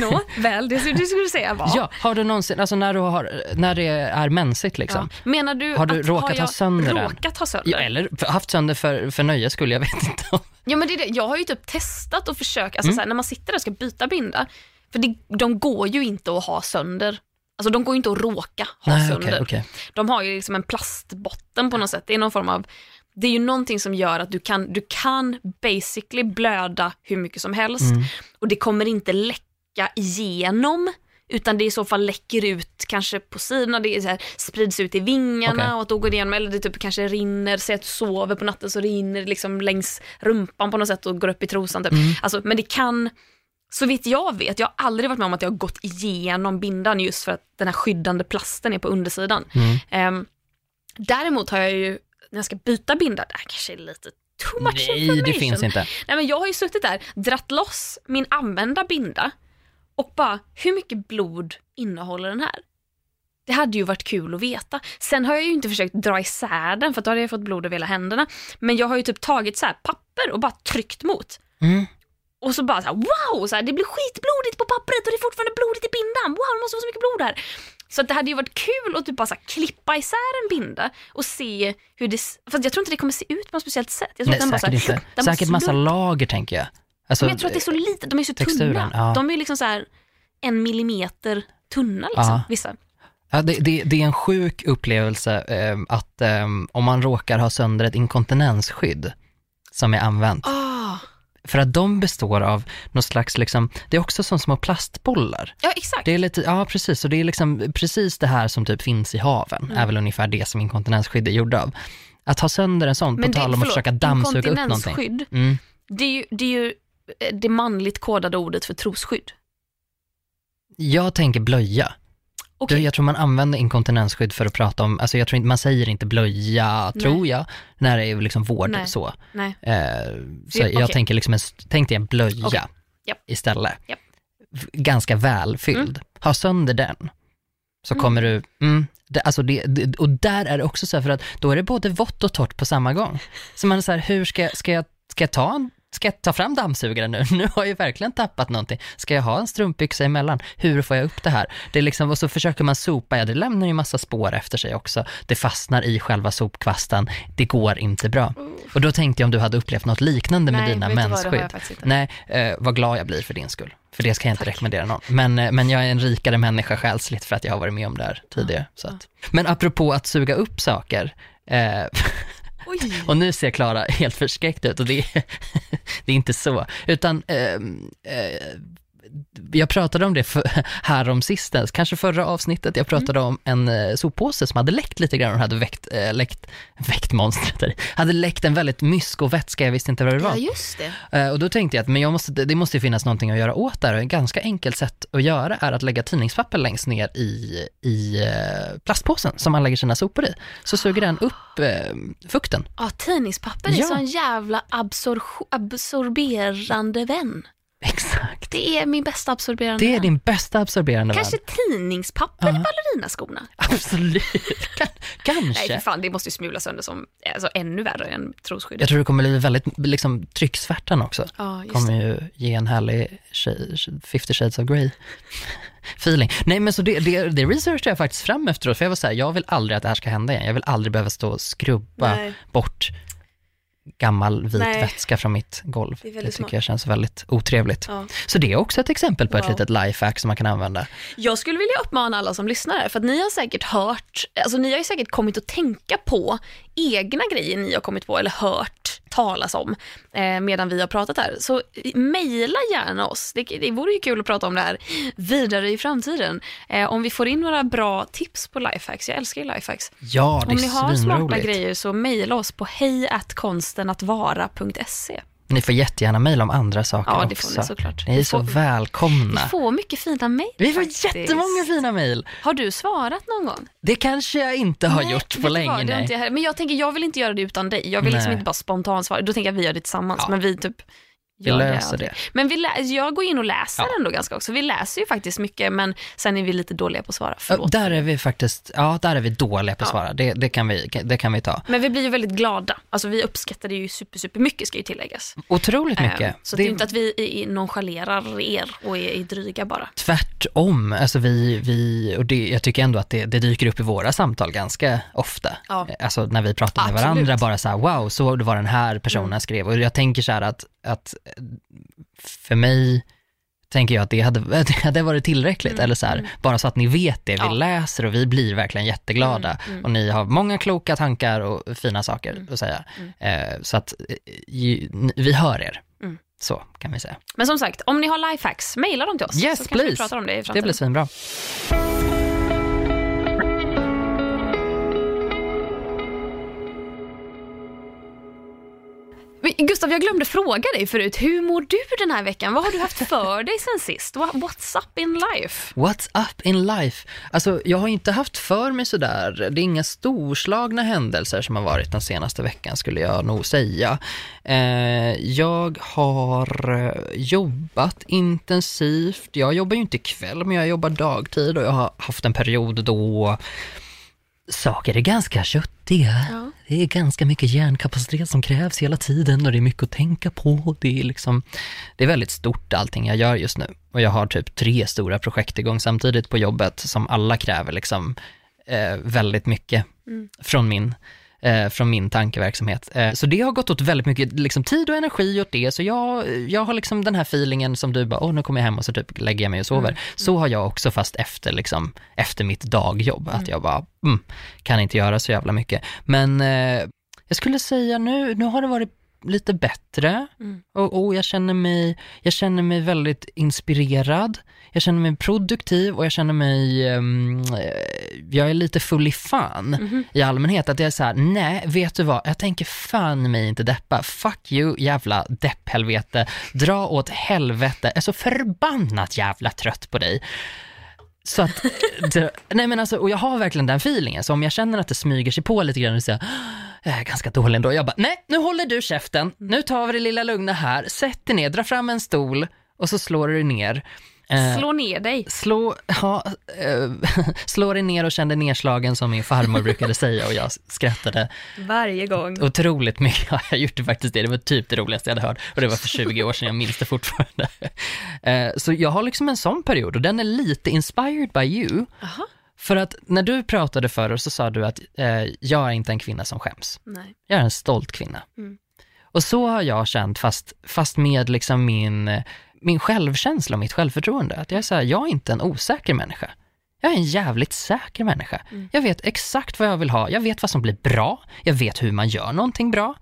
Nå, väl, det du skulle säga var. Ja, har du någonsin, alltså när, du har, när det är mensigt liksom. Ja. Menar du Har du att råkat har ha sönder den? råkat ha sönder? Ja, eller haft sönder för, för nöjes skull, jag vet inte. om- Ja men det är det. Jag har ju typ testat och försökt, alltså Mm. så här, när man sitter där och ska byta binda, för det, de går ju inte att ha sönder. Alltså de går ju inte att råka ha Nej, sönder. okej, okej. De har ju liksom en plastbotten på något sätt. Det är någon form av, det är ju någonting som gör att du kan, du kan basically blöda hur mycket som helst Mm. och det kommer inte läcka igenom utan det i så fall läcker ut kanske på sidorna, det är så här, sprids ut i vingarna Okej. och att då går det igenom, eller det typ kanske rinner, säg att du sover på natten så rinner det liksom längs rumpan på något sätt och går upp i trosan. Typ. Mm. Alltså, men det kan, så vitt jag vet, jag har aldrig varit med om att jag har gått igenom bindan just för att den här skyddande plasten är på undersidan. Mm. Ehm, däremot har jag ju, när jag ska byta binda, det här kanske är lite too much Nej, information. det finns inte. Nej, men jag har ju suttit där, dratt loss min använda binda och bara, hur mycket blod innehåller den här? Det hade ju varit kul att veta. Sen har jag ju inte försökt dra isär den för då hade jag fått blod över hela händerna. Men jag har ju typ tagit så papper och bara tryckt mot. Mm. Och så bara så här, wow, så här, det blir skitblodigt på pappret och det är fortfarande blodigt i bindan. Wow, det måste vara så mycket blod här. Så att det hade ju varit kul att typ bara klippa isär en binda och se hur det... Fast jag tror inte det kommer se ut på något speciellt sätt. Jag tror Nej, den bara så säkert här, inte. den Säkert massa lager, tänker jag. Alltså, Men jag tror att det är så litet, de är så texturen, tunna. ja. De är ju liksom så här en millimeter tunna liksom, Ja. vissa. Ja, det, det, det är en sjuk upplevelse eh, att eh, om man råkar ha sönder ett inkontinensskydd som är använt. Ah. För att de består av någon slags, liksom, det är också som små plastbollar. Ja, exakt. Det är lite, ja precis, och det är liksom precis det här som typ finns i haven, Mm. är väl ungefär det som inkontinensskydd är gjorda av. Att ha sönder en sån, på det- tal om att försöka dammsuga upp någonting. inkontinensskydd, Mm. Det är ju det, är ju eh, det manligt kodade ordet för trosskydd. Jag tänker blöja. Du, jag tror man använder inkontinensskydd för att prata om, alltså jag tror inte, man säger inte blöja, Nej. tror jag, när det är liksom vård Nej. så. Nej. Eh, så jag tänker liksom en, tänk dig en blöja Okej. Japp. istället. V- Ganska välfylld. Ha sönder den, så Mm. kommer du, mm, det, alltså det, det, och där är det också så här, för att då är det både vått och torrt på samma gång. Så man är så här, hur ska, ska jag, ska jag ta en Ska jag ta fram dammsugaren nu? Nu har jag verkligen tappat någonting. Ska jag ha en strumpbyxa emellan? Hur får jag upp det här? Det är liksom, och så försöker man sopa, ja det lämnar ju massa spår efter sig också. Det fastnar i själva sopkvasten. Det går inte bra. Och då tänkte jag om du hade upplevt något liknande med Nej, dina mensskydd. Nej, eh, vad glad jag blir för din skull. För det ska jag inte Tack. rekommendera någon. Men, eh, men jag är en rikare människa själsligt för att jag har varit med om det här tidigare. Så att. Men apropå att suga upp saker, eh, Oj. och nu ser Klara helt förskräckt ut och det är, det är inte så. Utan ehm, eh, eh, jag pratade om det för, här om sistens, kanske förra avsnittet, jag pratade om en eh, soppåse som hade läckt lite grann och hade väckt, eh, läckt, väckt monstret där hade läckt en väldigt mysko vätska, jag visste inte vad det var. Ja, just det. Eh, Och då tänkte jag att men jag måste, det måste ju finnas någonting att göra åt det här. Och Ett ganska enkelt sätt att göra är att lägga tidningspapper längst ner i, i eh, plastpåsen som man lägger sina sopor i. Så suger den upp eh, fukten. Ja, tidningspapper är Ja. så en jävla absor- absorberande vän. Exakt. Det är min bästa absorberande Det är vän. din bästa absorberande Kanske vän. tidningspapper i ballerinaskorna. Absolut. Nej, kanske. för fan, det måste ju smula sönder som alltså, ännu värre än trosskyddet. Jag tror det kommer bli väldigt, liksom, trycksvärtan också. Ja, just kommer det. ju ge en härlig tjej, 50 shades of grey feeling. Nej men så det, det, det researchade jag faktiskt fram efteråt, för jag var så här, jag vill aldrig att det här ska hända igen. Jag vill aldrig behöva stå och skrubba Nej. bort gammal vit Nej. vätska från mitt golv. Det Det, tycker smart. jag känns väldigt otrevligt. Ja. Så det är också ett exempel på ett Wow. litet lifehack som man kan använda. Jag skulle vilja uppmana alla som lyssnar för att ni har säkert hört, alltså ni har ju säkert kommit att tänka på egna grejer ni har kommit på eller hört talas om eh, medan vi har pratat här. Så mejla gärna oss. Det, det vore ju kul att prata om det här vidare i framtiden. Eh, om vi får in några bra tips på lifehacks. Jag älskar ju lifehacks. Ja, det Om är ni har smarta grejer så mejla oss på Ni får jättegärna mejla om andra saker Ja, det också. får ni såklart. Ni är Vi så får- välkomna. Vi får mycket fina mejl Vi får faktiskt. jättemånga fina mejl. Har du svarat någon gång? Det kanske jag inte har Nej, gjort på länge. vad, nej. Men jag tänker, jag vill inte göra det utan dig. Jag vill liksom Nej. inte bara spontant svara. Då tänker jag att vi gör det tillsammans. Ja. Men vi typ Vi löser aldrig. det. Men vi jag går in och läser Ja. ändå ganska också. Vi läser ju faktiskt mycket, men sen är vi lite dåliga på att svara. Förlåt. där är vi faktiskt, ja där är vi dåliga på att Ja. svara. Det, det, kan vi, det kan vi ta. Men vi blir ju väldigt glada. Alltså vi uppskattar det ju super, super mycket ska ju tilläggas. Otroligt mycket. Eh, Så det är ju inte att vi nonchalerar er och är, är dryga bara. Tvärtom, alltså vi, vi och det, jag tycker ändå att det, det dyker upp i våra samtal ganska ofta. Ja. Alltså när vi pratar med Absolut. varandra, bara så här, wow, så var den här personen Mm. skrev. Och jag tänker så här att, att för mig tänker jag att det hade, det hade varit tillräckligt, eller så här, bara så att ni vet det, vi Mm, Ja. läser och vi blir verkligen jätteglada. Mm, Och ni har många kloka tankar och fina saker att säga. Eh, så att eh, ju, vi hör er. Mm. Så kan vi säga. Men som sagt, om ni har lifehacks, mejla dem till oss. Yes, så kanske vi please. pratar om det i Det framtiden. blir svinbra. Men Gustav, jag glömde fråga dig förut. Hur mår du den här veckan? Vad har du haft för dig sen sist? What's up in life? What's up in life? Alltså, jag har inte haft för mig sådär, det är inga storslagna händelser som har varit den senaste veckan skulle jag nog säga. Eh, jag har eh, jobbat intensivt, jag jobbar ju inte kväll men jag jobbar dagtid och jag har haft en period då saker är ganska köttiga. Ja. Det är ganska mycket hjärnkapacitet som krävs hela tiden och det är mycket att tänka på. Det är liksom, det är väldigt stort allting jag gör just nu. Och jag har typ tre stora projekt igång samtidigt på jobbet som alla kräver liksom eh, väldigt mycket från min eh, från min tankeverksamhet. Eh, så det har gått åt väldigt mycket liksom, tid och energi åt det, så jag, jag har liksom den här feelingen som du bara, åh nu kommer jag hem och så typ lägger jag mig och sover. Så har jag också fast efter, liksom, efter mitt dagjobb, att jag bara, mm, kan inte göra så jävla mycket. Men eh, jag skulle säga nu, nu har det varit lite bättre Mm. och, och jag, känner mig, jag känner mig väldigt inspirerad, jag känner mig produktiv och jag känner mig, eh, jag är lite full i fan Mhm. i allmänhet. Att jag är så här, nej, vet du vad, jag tänker fan mig inte deppa. Fuck you, jävla depphelvete. Dra åt helvete. Jag är så förbannat jävla trött på dig. Så att, det, nej men alltså, och jag har verkligen den feelingen, så om jag känner att det smyger sig på lite grann och säger är ganska dålig ändå, jag bara, nej, nu håller du käften, nu tar vi det lilla lugna här, sätt dig ner, dra fram en stol och så slår du dig ner. Eh, Slå ner dig. Slå, ja, eh, slå dig ner och känn dig nedslagen som min farmor brukade säga och jag skrattade Varje gång. otroligt mycket. Ja, jag gjorde faktiskt det, det var typ det roligaste jag hade hört och det var för 20 år sedan, jag minns det fortfarande. Eh, Så jag har liksom en sån period och den är lite inspired by you. Aha. För att när du pratade förr så sa du att eh, jag är inte en kvinna som skäms. Nej. Jag är en stolt kvinna. Mm. Och så har jag känt, fast, fast med liksom min, min självkänsla och mitt självförtroende. Att jag är så här, jag är inte en osäker människa. Jag är en jävligt säker människa. Mm. Jag vet exakt vad jag vill ha, jag vet vad som blir bra, jag vet hur man gör någonting bra.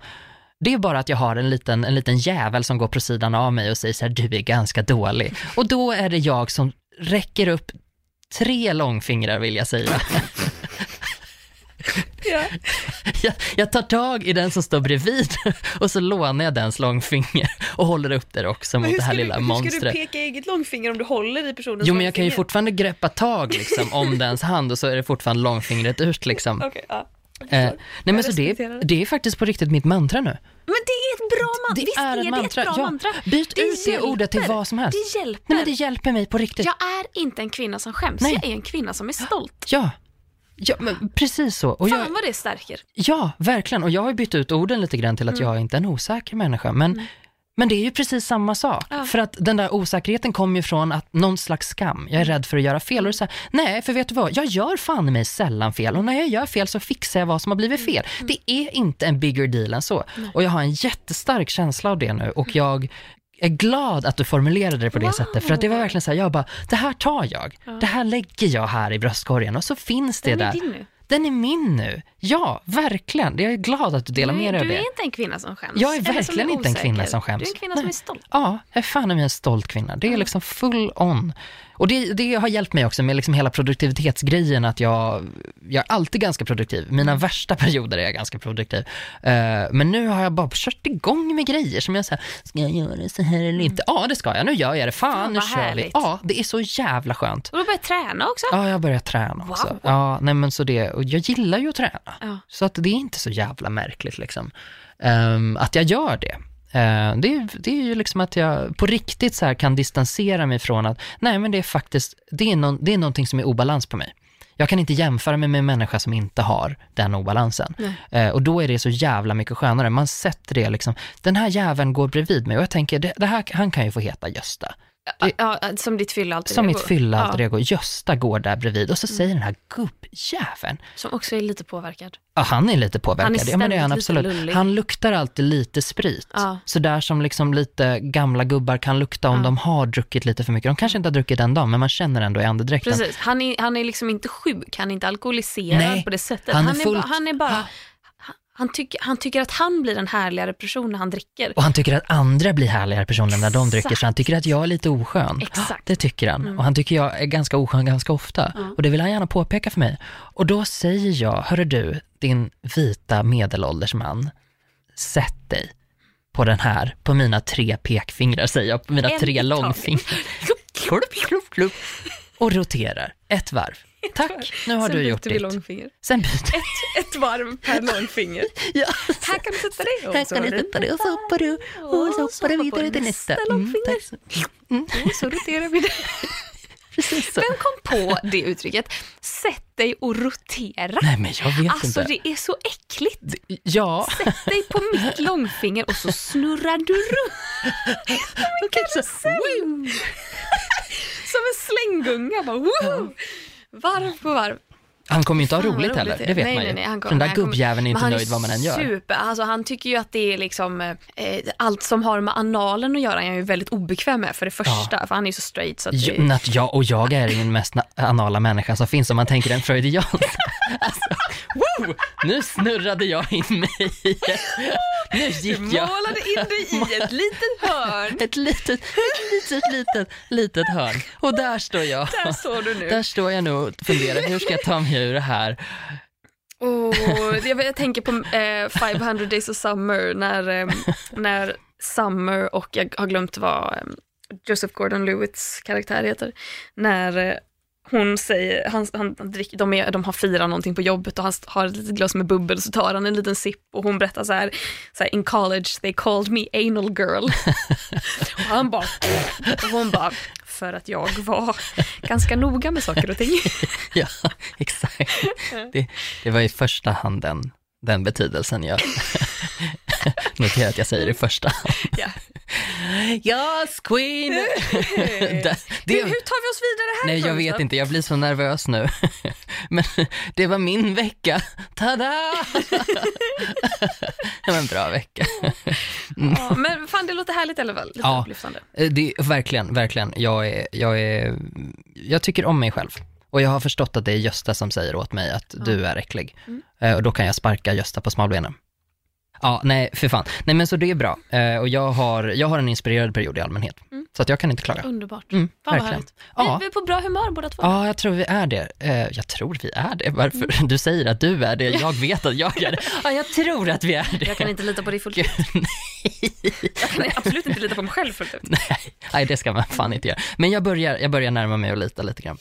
Det är bara att jag har en liten, en liten jävel som går på sidan av mig och säger så här, du är ganska dålig. Och då är det jag som räcker upp tre långfingrar vill jag säga. Ja. Jag, jag tar tag i den som står bredvid och så lånar jag dens långfinger och håller upp det också mot det här lilla monstret. peka eget långfinger om du håller i personens Jo men jag kan ju fortfarande greppa tag liksom om dens hand och så är det fortfarande långfingret ut liksom. Okej, ja. Eh, nej men så det, det. det är faktiskt på riktigt mitt mantra nu. Men det är ett bra mantra. Det Visst är är det ett bra Ja, mantra? byt ut det ordet till hjälper. vad som helst. Det hjälper. Nej, men det hjälper mig på riktigt. Jag är inte en kvinna som skäms. Nej. Jag är en kvinna som är stolt. Ja, ja men precis så. Och jag, Fan vad det stärker. ja, verkligen. Och jag har bytt ut orden lite grann till att jag inte är en osäker människa. Men, men det är ju precis samma sak. Ja. För att den där osäkerheten kommer ju från att någon slags skam. Jag är rädd för att göra fel. Och så här, nej, för vet du vad? Jag gör fan mig sällan fel. Och när jag gör fel så fixar jag vad som har blivit fel. Det är inte en bigger deal än så. Och jag har en jättestark känsla av det nu. Och jag är glad att du formulerade det på det Wow. sättet. För att det var verkligen så här, jag bara, det här tar jag. Det här lägger jag här i bröstkorgen. Och så finns det Den där. är din nu. Den är min nu. Ja, verkligen. Jag är glad att du delar du, med är, dig av du det. är inte en kvinna som skäms. Jag är som verkligen inte en kvinna som skäms. Du är en kvinna som Nej. är stolt. Ja, jag är fan av en stolt kvinna. Det är liksom full on. Och det, det har hjälpt mig också med liksom hela produktivitetsgrejen, att jag, jag är alltid ganska produktiv. Mina Mm. värsta perioder är jag ganska produktiv. Eh, men nu har jag bara kört igång med grejer som jag säger, ska jag göra så här eller inte? Ja, det ska jag. Nu gör jag det. Fan, Fan, nu kör vi. härligt. Ja, det är så jävla skönt. Och du börjar träna också. Ja, jag har börjat träna också. Wow. Ja, nej men så det, och jag gillar ju att träna. Ja. Så att det är inte så jävla märkligt liksom. Ehm, att jag gör det. Ehm, det, är, det är ju liksom att jag på riktigt så kan distansera mig från att, nej men det är faktiskt, det är, någon, det är någonting som är obalans på mig. Jag kan inte jämföra mig med en människa som inte har den obalansen. Eh, och då är det så jävla mycket skönare. Man sätter det liksom, den här jäveln går bredvid mig och jag tänker, det, det här, han kan ju få heta Gösta. Det- Ja, som ditt fylla alltid Som ego. mitt fylla alter ja, ego, Gösta går där bredvid och så säger den här gubbjäveln, Som också är lite påverkad. ja han är lite påverkad, Han är ja men det är han ständigt absolut. lullig. Han luktar alltid lite sprit. Ja. Så där som liksom lite gamla gubbar kan lukta om Ja. de har druckit lite för mycket. De kanske inte har druckit den dagen, men man känner ändå i andedräkten. Precis, han är, han är liksom inte sjuk, han är inte alkoholiserad Nej, på det sättet. han är han, är, fullt- han är bara, han, tycker, han tycker att han blir en härligare person när han dricker. Och han tycker att andra blir härligare personer när de dricker, så han tycker att jag är lite oskön. Exakt. Det tycker han. Och han tycker jag är ganska oskön ganska ofta. Och det vill han gärna påpeka för mig. Och då säger jag, hörru du, din vita medelålders man, sätt dig på den här, på mina tre pekfingrar säger jag, på mina En tre långfingrar. Och roterar ett varv. Tack, nu har Sen du gjort vi ditt. långfinger. Sen byter Ett varv per långfinger. Ja. Här kan du sätta dig. Här kan du sätta det och så hoppar du och så hoppar du vidare till nästa. Mm, långfinger. så- Och så roterar vi det. Vem kom på det uttrycket? Sätt dig och rotera. Nej men jag vet Alltså inte. det är så äckligt. Ja. Sätt dig på mitt långfinger och så snurrar du runt Okej, så, som en slänggunga. Bara, woo! Varv på varv. Han kommer ju inte ha vad roligt heller, roligt det vet nej, man ju. Nej, nej, han kommer- Den där gubbjäveln är inte han nöjd vad man än gör. Super, alltså han tycker ju att det är liksom, eh, allt som har med analen att göra är han ju väldigt obekväm med för det första, för han är ju så straight så att Jo, det, att jag, och jag är den mest na- anala människa som finns om man tänker en freudian. Alltså, woo! Nu snurrade jag in mig Nu gick jag målade in dig i ett litet hörn. ett litet, ett litet, litet, litet hörn. Och där står jag. Där står du nu. Där står jag nu och funderar, hur ska jag ta mig ur det här? Och jag, jag tänker på eh, 500 days of summer när, eh, när Summer och jag har glömt vad eh, Joseph Gordon-Lewitts karaktär heter. När eh, hon säger, han, han, han dricker, de, är, de har firat någonting på jobbet och han har ett litet glas med bubbel så tar han en liten sipp och hon berättar så här, så här in college they called me anal girl. och han bara, och hon bara, för att jag var ganska noga med saker och ting. Ja, exakt. Det, det var i första hand den, den betydelsen jag noterar att jag säger i första hand. Ja. Yes, queen! det, det, hur tar vi oss vidare här? nej, jag vet inte, jag blir så nervös nu. Men det var min vecka. Tada! Det var en bra vecka. Ja, men fan, det låter härligt i alla fall. Lite Ja. upplyftande. Eh, Det, verkligen, verkligen. Jag, är, jag, är, jag tycker om mig själv. Och jag har förstått att det är Gösta som säger åt mig att du är äcklig. Mm. Eh, Och då kan jag sparka Gösta på smalbenen. Ja, nej, för fan. Nej, men så det är bra. Eh, Och jag har, jag har en inspirerad period i allmänhet. Mm. Så att jag kan inte klaga. Underbart. Mm, Fan vad verkligen. härligt. Ja. Vi, vi är på bra humör båda två. Ja, jag tror vi är det. Eh, Jag tror vi är det. Varför? Mm. Du säger att du är det, jag vet att jag är det. Ja, jag tror att vi är det. Jag kan inte lita på dig fullt ut. Jag kan absolut inte lita på mig själv fullt ut. nej, nej, det ska man fan inte göra. Men jag börjar, jag börjar närma mig och lita lite grann.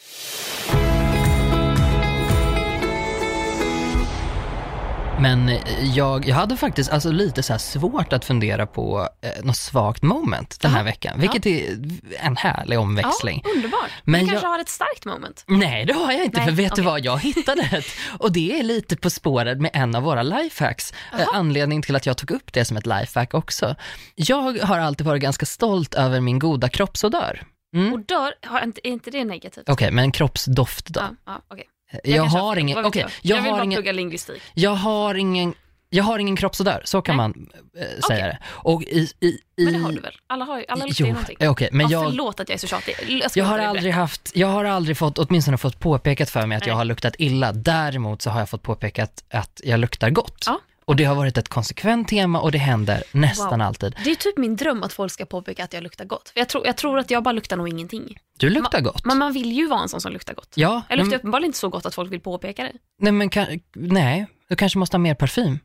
Men eh, jag, jag hade faktiskt alltså lite så svårt att fundera på eh, något svagt moment den här Jaha. veckan, vilket är en härlig omväxling. Ja, underbart. Men du kanske jag- har ett starkt moment. Nej, det har jag inte, Nej, för vet okej. du vad, jag hittade ett och det är lite på spåret med en av våra lifehacks. Eh. Anledningen till att jag tog upp det som ett lifehack också. Jag har alltid varit ganska stolt över min goda kroppsodör. Mm. Och dör, har inte, är inte det negativt? Okej, men kroppsdoft då? Ja, ja, okej. Jag, kanske har ingen, okej, jag? jag, jag vill har bara ingen, plugga lingvistik. jag har ingen, jag har ingen kroppsodör, så kan Nej. man eh, säga det. Och i, i, i, Men det har du väl? Alla, har ju, alla luktar ju någonting. eh, okej, men ja, jag, Förlåt att jag är så tjatig. Jag, jag har aldrig haft, jag har aldrig fått, åtminstone fått påpekat för mig att jag Nej. har luktat illa. Däremot så har jag fått påpekat att jag luktar gott. Ja. Och det har varit ett konsekvent tema och det händer nästan Wow. alltid. Det är typ min dröm att folk ska påpeka att jag luktar gott. För jag, tror, jag tror att jag bara luktar nog ingenting. Du luktar gott. Men man vill ju vara en sån som luktar gott. ja, Jag luktar men, uppenbarligen inte så gott att folk vill påpeka det. nej, men nej, du kanske måste ha mer parfym.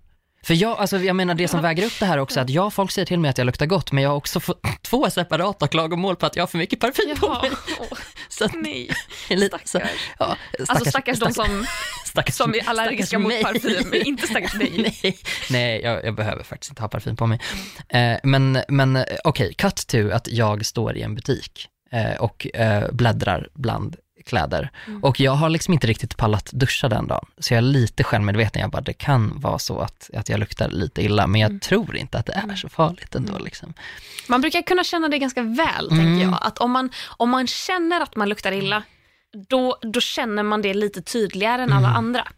För jag, alltså jag menar det som väger upp det här också, att ja, folk säger till mig att jag luktar gott, men jag har också fått två separata klagomål på att jag har för mycket parfym på mig. Åh, Så att, nej. lite så, Stackars. ja, Alltså stackars de som, stackars, som är allergiska stackars mot mig. parfym, inte stackars dig. nej, nej jag, jag behöver faktiskt inte ha parfym på mig. Eh, men men eh, okej, cut to att jag står i en butik eh, och eh, bläddrar bland kläder. Mm. Och jag har liksom inte riktigt pallat duscha den dagen. Så jag är lite självmedveten, jag bara, det kan vara så att, att jag luktar lite illa, men jag Mm. tror inte att det är så farligt ändå. Liksom. Man brukar kunna känna det ganska väl, Mm. tänker jag. Att om man, om man känner att man luktar illa, då, då känner man det lite tydligare än alla andra.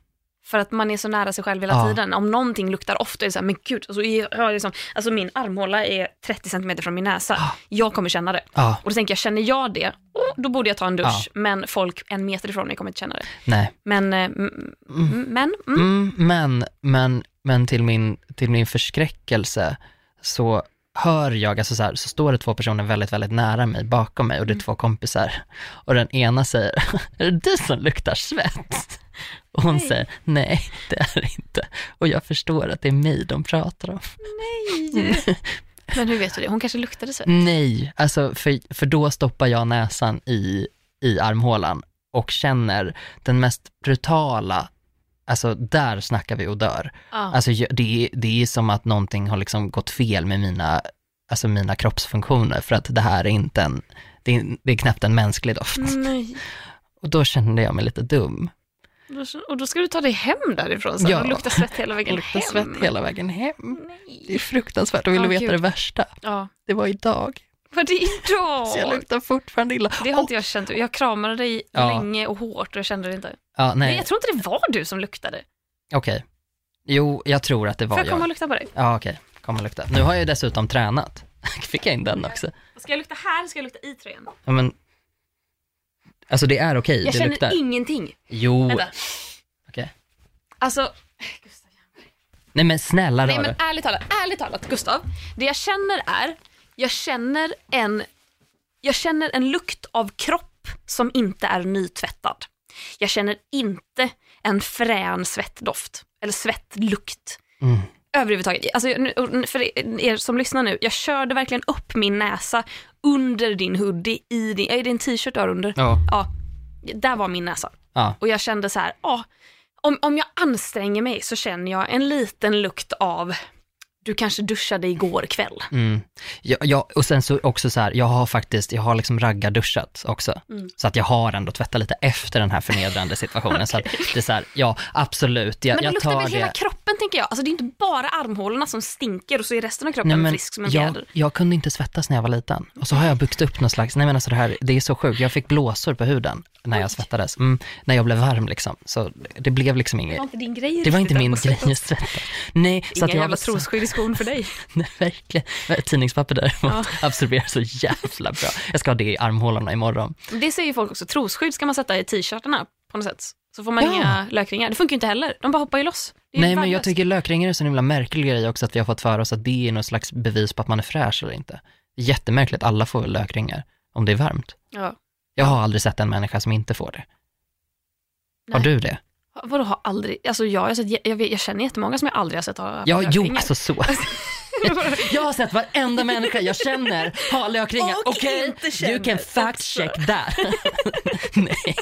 För att man är så nära sig själv hela Mm. Ja. tiden. Om någonting luktar ofta är det så här, men gud, alltså, jag liksom, alltså min armhåla är 30 cm från min näsa. Ja. Jag kommer känna det. Ja, Och då tänker jag, känner jag det, då borde jag ta en dusch. Men folk en meter ifrån mig kommer inte känna det. nej. Men, eh, mm, mm, men, mm, Mm, men, men, men till min, till min förskräckelse så hör jag, alltså så, här, så står det två personer väldigt, väldigt nära mig, bakom mig och det är två kompisar. Och den ena säger, är det du som luktar svett? Och hon Nej. säger, nej det är det inte. Och jag förstår att det är mig de pratar om. nej. men hur vet du det? Hon kanske luktade svett. Nej, alltså för, för då stoppar jag näsan i, i armhålan och känner den mest brutala, alltså där snackar vi och dör. Ja. Alltså det det är som att någonting har liksom gått fel med mina, alltså mina kroppsfunktioner för att det här är inte en, det är, det är knappt en mänsklig doft. Nej. Och då kände jag mig lite dum. Och då ska du ta dig hem därifrån sen Ja. och lukta svett hela vägen Jag luktade hem. svett hela vägen hem. Det Nej. är fruktansvärt och vill du veta gud. det värsta? Ja, Det var idag. var det idag? Så jag luktar fortfarande illa. Det har inte jag känt. Jag kramade dig Ja. länge och hårt och jag kände det inte. Ja, Nej. nej, jag tror inte det var du som luktade. okej. Jo, jag tror att det var Får jag komma och jag. lukta på dig? Ja, okej. Kom och lukta. Nu har jag ju dessutom tränat. Fick jag in den också? Ska jag lukta här? Ska jag lukta i tröjan? Ja, men, alltså det är okej, Jag det känner luktar. ingenting. Jo, Vänta. okej. Alltså, Nej men snälla nej men ärligt talat, ärligt talat Gustav. Det jag känner är, jag känner en, jag känner en lukt av kropp som inte är nytvättad. Jag känner inte en frän svettdoft, eller svettlukt. Mm. Överhuvudtaget. Alltså, nu- för er som lyssnar nu, jag körde verkligen upp min näsa under din hoodie, i din, är det en t-shirt du har under? Ja, Ja, där var min näsa. ja. Och jag kände så här, ah, om, om jag anstränger mig så känner jag en liten lukt av, du kanske duschade igår kväll. Mm. Ja, ja, och sen så också så här, jag har faktiskt, jag har liksom raggarduschat också. Mm. Så att jag har ändå tvättat lite efter den här förnedrande situationen. Så att det är så här, ja absolut, jag, Men det jag luktar tar väl det. hela kroppen tänker jag. Alltså det är inte bara armhålorna som stinker och så är resten av kroppen Nej, men frisk som en jag, fjäder. jag kunde inte svettas när jag var liten. Och så har jag byggt upp någon slags, nej men alltså det här, det är så sjukt. Jag fick blåsor på huden när jag svettades. Mm, när jag blev varm liksom. Så det blev liksom Det inget, var inte din grej det var inte min grej att svettas. Nej, så Inga att jag jävla så- trosskydd i skon för dig. Nej, verkligen. Tidningspapper däremot absorberar så jävla bra. Jag ska ha det i armhålorna imorgon. Det säger folk också, trosskydd ska man sätta i t-shirtarna på något sätt. Så får man Ja. inga lökringar. Det funkar ju inte heller, de bara hoppar ju loss. Nej, men jag tycker lökringar är så himla märklig grej också, att vi har fått för oss att det är något slags bevis på att man är fräsch eller inte. Jättemärkligt, alla får väl lökringar om det är varmt. Ja. Jag har aldrig sett en människa som inte får det. Har Nej. du det? Vadå har aldrig, alltså jag, har sett, jag, vet, jag känner jättemånga som jag aldrig har sett ha Ja, jo, alltså så. Jag har sett varenda människa jag känner ha lökringar. Okej, känner you can fact check that. Nej.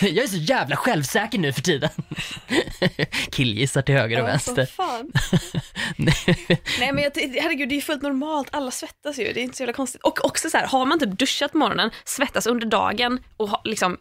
Jag är så jävla självsäker nu för tiden. Killgissar till höger och vänster. fan. Nej. Nej men jag, herregud det är ju fullt normalt, alla svettas ju, det är inte så jävla konstigt. Och också så här, har man typ duschat på morgonen, svettas under dagen och har, liksom,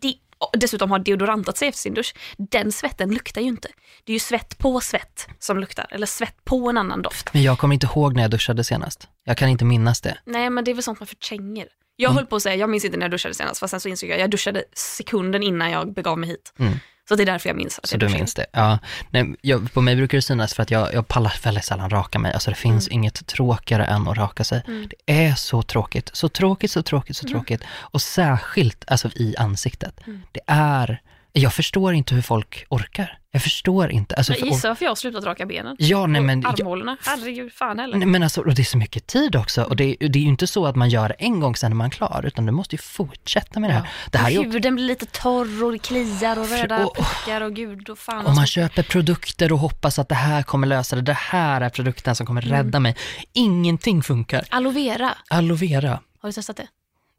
de, och dessutom har deodorantat sig efter sin dusch, den svetten luktar ju inte. Det är ju svett på svett som luktar, eller svett på en annan doft. Men jag kommer inte ihåg när jag duschade senast. Jag kan inte minnas det. Nej men det är väl sånt man förtränger. Jag Mm. höll på att säga, jag minns inte när jag duschade senast, fast sen så insåg jag, jag duschade sekunden innan jag begav mig hit. Mm. Så det är därför jag minns att Så du minns det? Ja. Nej, jag, på mig brukar det synas för att jag, jag pallar väldigt sällan raka mig. Alltså det finns inget tråkigare än att raka sig. Mm. Det är så tråkigt, så tråkigt, så tråkigt, så tråkigt. Och särskilt alltså i ansiktet. Mm. Det är, jag förstår inte hur folk orkar. Jag förstår inte. Alltså, Jag för- gissar varför jag har slutat raka benen. Ja, nej men, och ja, armhålorna, herregud, fan heller. nej, men alltså, och det är så mycket tid också. Och det, är- det är ju inte så att man gör en gång sen är man klar, utan du måste ju fortsätta med det här. Det här huden blir lite torr och det kliar och röda och- prickar och gud och fan. Och man alltså. köper produkter och hoppas att det här kommer lösa det. Det här är produkten som kommer rädda mig. Ingenting funkar. Aloe vera, Aloe vera, har du testat det?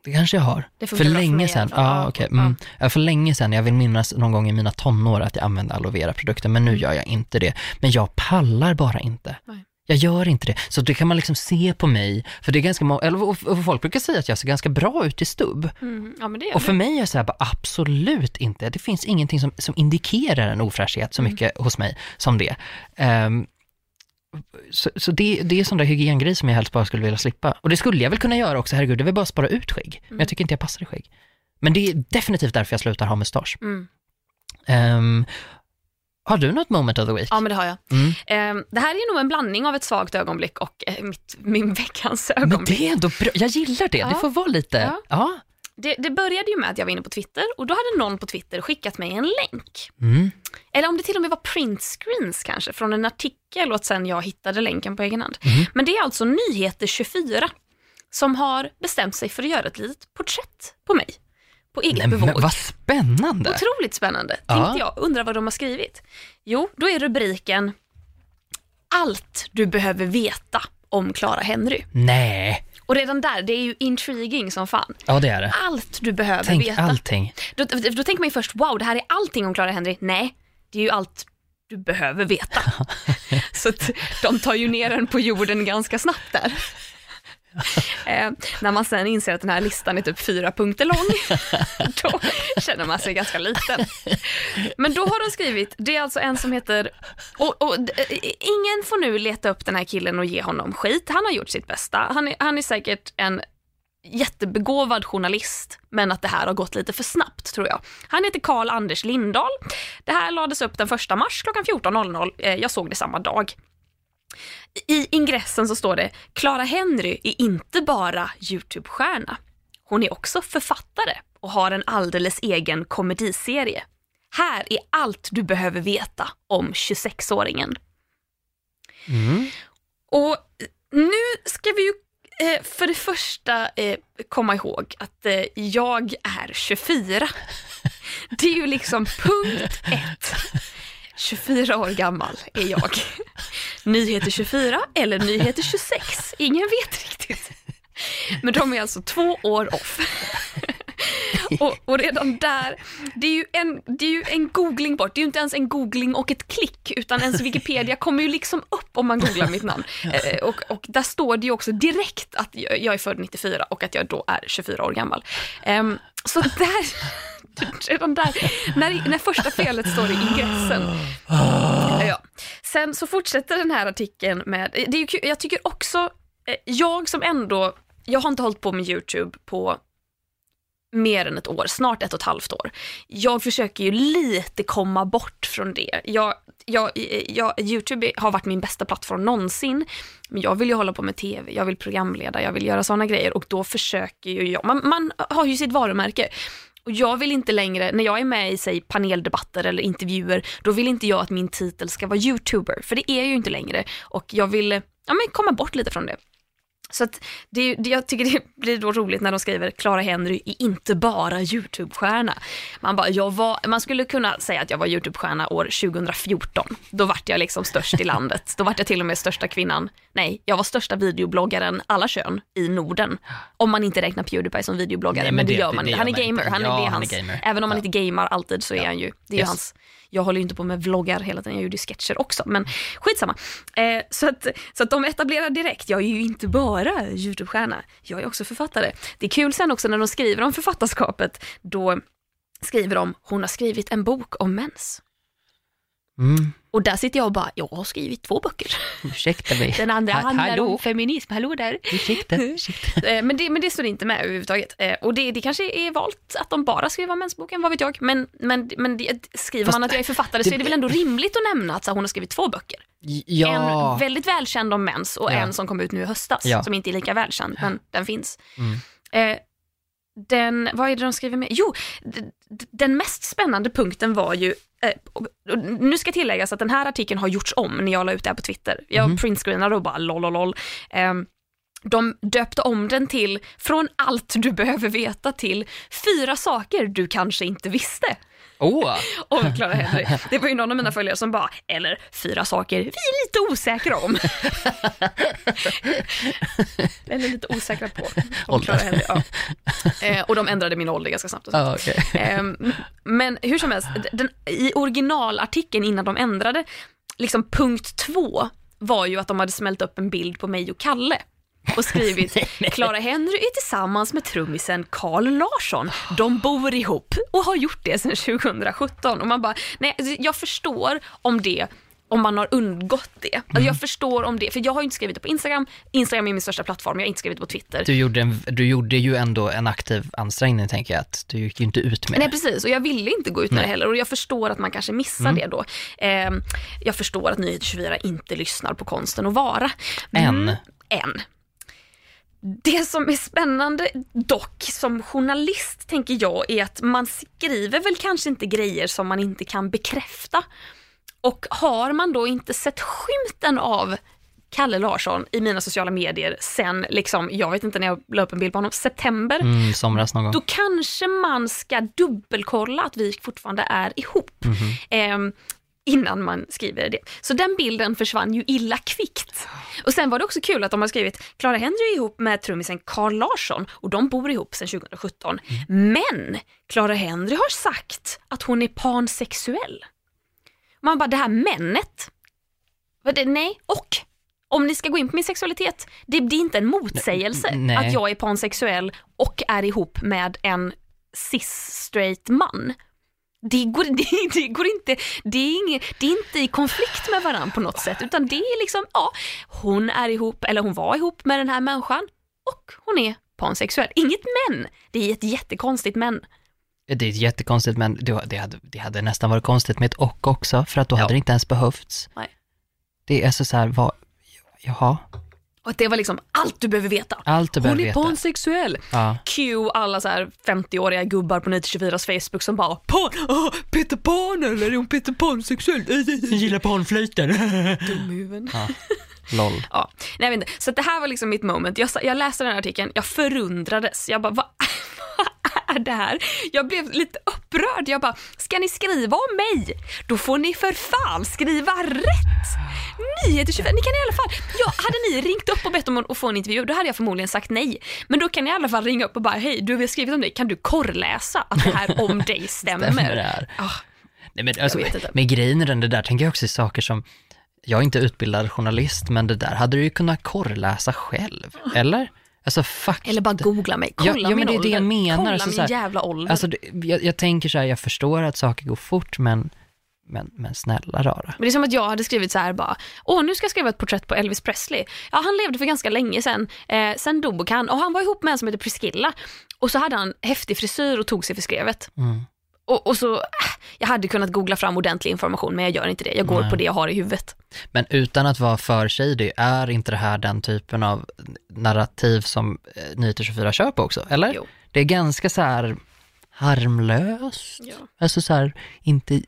Det kanske jag har. Det För länge sedan. Ja, Ja, okej. Mm. Ja, för länge sedan, jag vill minnas någon gång i mina tonår att jag använde aloe vera-produkter, men nu gör jag inte det. Men jag pallar bara inte. Nej. Jag gör inte det. Så det kan man liksom se på mig, för det är ganska eller och- och folk brukar säga att jag ser ganska bra ut i stubb. Mm, ja det Och det. för mig är det så här, bara, absolut inte. Det finns ingenting som, som indikerar en ofräschhet så mycket hos mig som det. Ehm, så så det, det är sån där hygiengrej som jag helst bara skulle vilja slippa. Och det skulle jag väl kunna göra också, herregud, det vill bara spara ut skägg. Men jag tycker inte jag passar i skägg. Men det är definitivt därför jag slutar ha mustasch. Mm. Ehm, har du något moment of the week? Ja men det har jag. Mm. Ehm, det här är nog en blandning av ett svagt ögonblick och eh, mitt, min veckans Men ögonblick. det är ändå bra, jag gillar det, det Ja. får vara lite, Ja. ja. Det, det började ju med att jag var inne på Twitter och då hade någon på Twitter skickat mig en länk. Mm. Eller om det till och med var print screens kanske, från en artikel och sen jag hittade länken på egen hand. Mhm. Men det är alltså Nyheter 24 som har bestämt sig för att göra ett litet porträtt på mig. På eget Nej, men bevåg. vad spännande. Otroligt spännande, Ja. tänkte jag. Undrar vad de har skrivit. Jo, då är rubriken Allt du behöver veta om Clara Henry. Nej, Och redan där, det är ju intriguing som fan. ja det är det. Allt du behöver Tänk veta. allting. Då, då, tänker man ju först, wow, det här är allting om Clara Henry. Nej, det är ju allt du behöver veta. Så de tar ju ner den på jorden ganska snabbt där. Eh, när man sen inser att den här listan är typ fyra punkter lång, då känner man sig ganska liten. Men då har de skrivit, det är alltså en som heter, och, och eh, ingen får nu leta upp den här killen och ge honom skit, han har gjort sitt bästa. Han är, han är säkert en jättebegåvad journalist, men att det här har gått lite för snabbt tror jag. Han heter Karl Anders Lindahl. Det här lades upp den 1 mars klockan 14.00. Eh, Jag såg det samma dag. I ingressen så står det Clara Henry är inte bara Youtube-stjärna. Hon är också författare och har en alldeles egen komediserie. Här är allt du behöver veta om 26-åringen. Mm. Och nu ska vi ju eh, för det första eh, komma ihåg att eh, jag är 24. Det är ju liksom punkt ett. 24 år gammal är jag. Nyheter 24 eller Nyheter 26, ingen vet riktigt. Men de är alltså två år off. Och, och redan där, det är, ju en, det är ju en googling bort, det är ju inte ens en googling och ett klick, utan ens Wikipedia kommer ju liksom upp om man googlar mitt namn. Eh, och, och där står det ju också direkt att jag är född 94 och att jag då är 24 år gammal. Ehm, så där, redan där, när, när första felet står i ingressen. Ja. Sen så fortsätter den här artikeln med, det är ju jag tycker också, eh, jag som ändå, jag har inte hållit på med YouTube på mer än ett år, snart ett och ett halvt år. Jag försöker ju lite komma bort från det. Jag, jag, jag, Youtube har varit min bästa plattform någonsin, men jag vill ju hålla på med TV, jag vill programleda, jag vill göra sådana grejer och då försöker ju jag, man, man har ju sitt varumärke. Och jag vill inte längre, när jag är med i säg paneldebatter eller intervjuer, då vill inte jag att min titel ska vara YouTuber, för det är jag ju inte längre. Och jag vill ja, men komma bort lite från det. Så att det, det, jag tycker det blir då roligt när de skriver Clara Henry är inte bara YouTube-stjärna. Man, bara, jag var, man skulle kunna säga att jag var YouTube-stjärna år 2014. Då vart jag liksom störst i landet. Då vart jag till och med största kvinnan. Nej, jag var största videobloggaren alla kön i Norden. Om man inte räknar Pewdiepie som videobloggare, Nej, men, men det, det- gör man det inte. Han är gamer, han är, Ja, det är han är hans. gamer. Även om han Ja. inte gamar alltid så är Ja. han ju, det är Yes. hans jag håller ju inte på med vloggar hela tiden, jag gjorde ju sketcher också, men skitsamma. Eh, så, att, så att de etablerar direkt, jag är ju inte bara YouTube-stjärna, jag är också författare. Det är kul sen också när de skriver om författarskapet, då skriver de, hon har skrivit en bok om mens. Mm. Och där sitter jag och bara, jag har skrivit två böcker. Ursäkta mig. Den andra Ha- handlar hallå? om feminism, hallå där. Ursäkta, ursäkta. Eh, Men det, men det står inte med överhuvudtaget. Eh, Och det, det kanske är valt att de bara skriver om mensboken, vad vet jag. Men, men, men det, skriver Fast man att jag är författare så det- är det väl ändå rimligt att nämna att så, här, hon har skrivit två böcker. Ja. En väldigt välkänd om mens och Ja. en som kom ut nu i höstas, Ja. som inte är lika välkänd, men den finns. Mm. Eh, den, vad är det de skriver med? Jo, den mest spännande punkten var ju, eh, nu ska tilläggas att den här artikeln har gjorts om när jag la ut det här på Twitter. Jag Mhm. printscreenade och bara lololol. Eh, de döpte om den till Från allt du behöver veta till Fyra saker du kanske inte visste Åh, om Clara Henry. Det var ju någon av mina följare som bara, eller fyra saker vi är lite osäkra om. eller lite osäkra på om. Clara Henry. Ja. Eh, och de ändrade min ålder ganska snabbt. Ah, okej. Ehm, men hur som helst, den, i originalartikeln innan de ändrade, liksom punkt två var ju att de hade smält upp en bild på mig och Kalle och skrivit Clara Henry är tillsammans med trummisen Carl Larsson. De bor ihop och har gjort det sedan 2017. Och man bara, nej, alltså, jag förstår om det om man har undgått det. Alltså, jag förstår om det, för jag har ju inte skrivit det på Instagram. Instagram är min största plattform, jag har inte skrivit det på Twitter. Du gjorde, en, du gjorde ju ändå en aktiv ansträngning tänker jag, att du gick ju inte ut med Nej det. precis, och jag ville inte gå ut med Nej. det heller och jag förstår att man kanske missar Mm. det då. Ehm, jag förstår att Nyheter 24 inte lyssnar på konsten att vara. Än. Än. Det som är spännande dock som journalist tänker jag är att man skriver väl kanske inte grejer som man inte kan bekräfta. Och har man då inte sett skymten av Kalle Larsson i mina sociala medier sen, liksom, jag vet inte när jag la upp en bild på honom, september, Mm, somras någon gång. då kanske man ska dubbelkolla att vi fortfarande är ihop. Mhm. Ehm, innan man skriver det. Så den bilden försvann ju illa kvickt. Och sen var det också kul att de har skrivit Clara Henry ihop med trummisen Carl Larsson och de bor ihop sedan 2017. Men Clara Henry har sagt att hon är pansexuell. Man bara, det här männet, det, nej, och om ni ska gå in på min sexualitet, det, det är inte en motsägelse Nej. att jag är pansexuell och är ihop med en cis-straight man. Det går, det, det går inte, det är, inget, det är inte i konflikt med varandra på något sätt, utan det är liksom, ja, hon är ihop, eller hon var ihop med den här människan och hon är pansexuell. Inget men, det är ett jättekonstigt men. Det är jättekonstigt men det, hade, det hade nästan varit konstigt med ett och också, för att då Ja. hade det inte ens behövts. Nej. Det är så, så här, vad, jaha, Och att det var liksom allt du behöver veta. allt du Hon behöver är veta. pansexuell. Ja. Q alla så här 50-åriga gubbar på 94s Facebook som bara Pan, ah, Peter Pan eller är hon Peter Pan sexuell? Jag gillar panflöjter. Dumhuvuden. ja. LOL. Ja, nej, inte. Så det här var liksom mitt moment. Jag, jag läste den här artikeln, jag förundrades. Jag bara, vad, vad är det här? Jag blev lite upprörd. Jag bara, ska ni skriva om mig? Då får ni för fan skriva rätt! Nyheter 25, ni kan i alla fall, ja, hade ni ringt upp och bett om att få en intervju, då hade jag förmodligen sagt nej. Men då kan ni i alla fall ringa upp och bara, hej, du har skrivit om dig, kan du korrläsa att det här om dig stämmer? Stämmer? Ah, Nej, men alltså, med grejen i den, det där tänker jag också i saker som, jag är inte utbildad journalist, men det där hade du ju kunnat korrläsa själv, eller? Alltså fuck. eller bara googla mig, Ja, kolla ja, min men det är det ålder, jag menar, kolla alltså min så här- jävla ålder. Alltså, det- jag, jag tänker så här, jag förstår att saker går fort, men, men, men snälla rara. Men det är som att jag hade skrivit så här bara, åh nu ska jag skriva ett porträtt på Elvis Presley. Ja han levde för ganska länge sedan, eh, sen dog han och han var ihop med en som heter Priscilla. Och så hade han häftig frisyr och tog sig för skrevet. Mm. Och, och så, äh, jag hade kunnat googla fram ordentlig information men jag gör inte det, jag går Nej. på det jag har i huvudet. Men utan att vara för shady, är inte det här den typen av narrativ som eh, Nyheter 24 kör på också, eller? Jo. Det är ganska så här harmlöst, Ja. alltså så här, inte,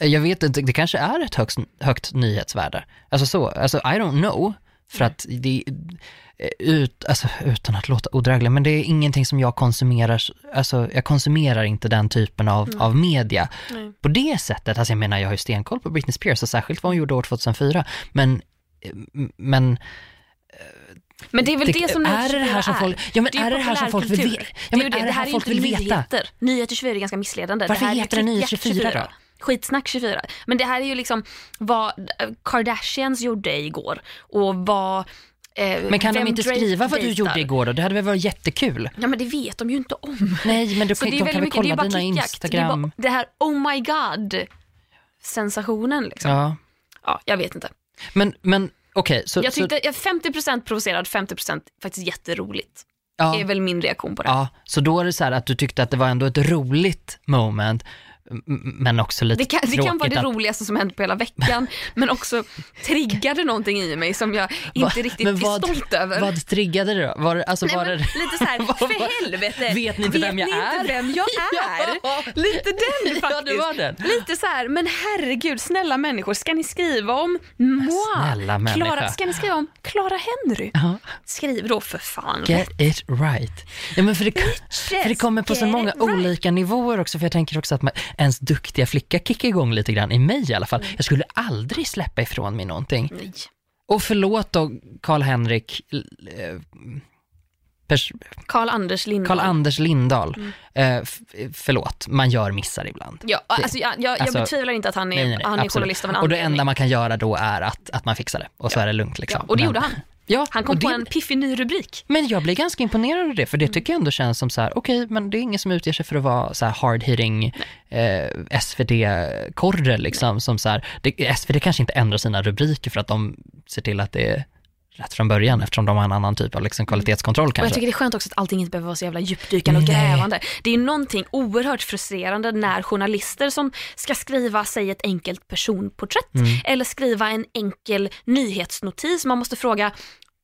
jag vet inte, det kanske är ett högst, högt nyhetsvärde. Alltså så, alltså I don't know, För att det eh, ut, alltså, utan att låta odräglig, men det är ingenting som jag konsumerar, alltså jag konsumerar inte den typen av, Mm. av media. Nej. På det sättet, alltså jag menar jag har ju stenkoll på Britney Spears och särskilt vad hon gjorde år 2004, men, eh, men Men det är väl det, som är det det här som folk, ja men Det är är det det här som folk vill veta? Ja Det är det. är det Det här är folk vill veta? nyheter. Nyheter 24 är ganska missledande. Varför det här är heter det Nyheter Klick 24 Jack då? Skitsnack 24. Men det här är ju liksom vad Kardashians gjorde igår och vad eh, Men kan de inte Drake skriva vad du dejtar. gjorde igår då? Det hade väl varit jättekul? Ja men det vet de ju inte om. Nej, men du, Så de kan väl mycket, kolla dina klickjakt. Det, är bara, Instagram? det här oh my god sensationen liksom. Ja, Ja, jag vet inte. men, men okej, så, Jag så tyckte jag 50% provocerad, 50% faktiskt jätteroligt. ja, är väl min reaktion på det. ja, så då är det så här att du tyckte att det var ändå ett roligt moment, men också lite Det kan, det kan vara det att- roligaste som hänt på hela veckan, men också triggade någonting i mig som jag inte Va- riktigt är vad- stolt över. Vad triggade det då? Var det, alltså Nej, var men, det... lite så här, Vad- för helvete, Vet ni inte vem jag är? inte vem jag är? Ja. Lite den faktiskt. Ja, det var den. Lite så här, men herregud, snälla människor, ska ni skriva om moi? Snälla människa. Clara, ska ni skriva om Clara Henry? Ja, Skriv då för fan. get it right. Ja, men för, det, för det kommer på så många right. olika nivåer också, för jag tänker också att man, ens duktiga flicka kickar igång lite grann, i mig i alla fall. Mm. Jag skulle aldrig släppa ifrån mig någonting. Nej. Och förlåt då, Karl-Henrik, eh, Karl-Anders Lindahl. Karl-Anders Lindahl, Mm. eh, f- förlåt, man gör missar ibland. Ja, alltså, jag, jag, Alltså, jag betvivlar inte att han är, Nej, nej, nej, han är journalist av en Och det anledning. enda man kan göra då är att, att man fixar det och så är det lugnt liksom. Ja, och det Men- gjorde han. Ja, Han kom på det- en piffig ny rubrik. Men jag blir ganska imponerad av det, för det tycker jag ändå känns som så här: okej, men det är ingen som utger sig för att vara så här hard-hitting eh, SvD-korre liksom, som så här, det, SvD kanske inte ändrar sina rubriker för att de ser till att det är rätt från början, eftersom de har en annan typ av liksom kvalitetskontroll Och jag kanske. tycker det är skönt också att allting inte behöver vara så jävla djupdykande och grävande. Det är någonting oerhört frustrerande när journalister som ska skriva, säg ett enkelt personporträtt Mm. eller skriva en enkel nyhetsnotis. Man måste fråga,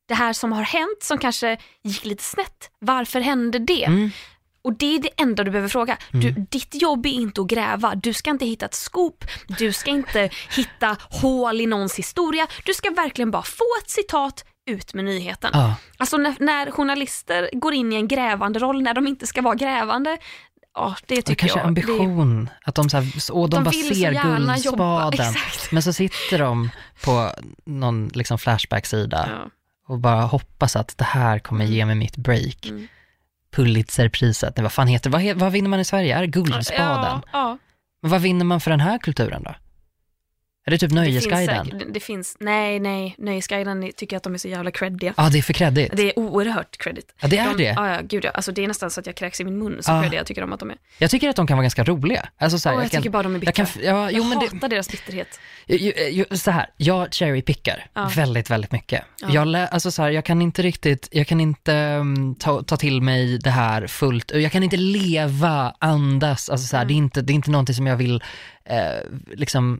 det här som har hänt som kanske gick lite snett, varför hände det? Mm. Och det är det enda du behöver fråga. Du, ditt jobb är inte att gräva, du ska inte hitta ett scoop, du ska inte hitta hål i någons historia, du ska verkligen bara få ett citat, ut med nyheten. Ja. Alltså när, när journalister går in i en grävande roll när de inte ska vara grävande, ja det Det tycker kanske jag. ambition, att de, så här, så, de, De bara ser guldspaden, men så sitter de på någon liksom flashback-sida Det, ja. och bara hoppas att det här kommer ge mig mitt break. Mm. Pulitzerpriset, nej vad fan heter det? Vad, vad vinner man i Sverige? Är det Guldspaden? Ja, ja. Men vad vinner man för den här kulturen då? Är det typ Det finns, Nöjesguiden? säkert- det finns, nej, nej, Nöjesguiden tycker att de är så jävla creddiga. Ja, det är för kreddigt. Det är oerhört credit. Ja, det är de, det. Ja, ja, gud ja. Alltså, det är nästan så att jag kräks i min mun så Ja. creddiga jag tycker om att de är. Jag tycker att de kan vara ganska roliga. Alltså, så här, jag, jag kan, tycker bara de är bittra. jag kan, ja, jo, jag men det, hatar deras bitterhet. ju, ju, så här, jag cherrypickar väldigt, väldigt mycket. Ja. Jag, lä, alltså, så här, jag kan inte riktigt, jag kan inte um, ta, ta till mig det här fullt Jag kan inte leva, andas, alltså, så här, Mm. det, är inte, det är inte någonting som jag vill eh, liksom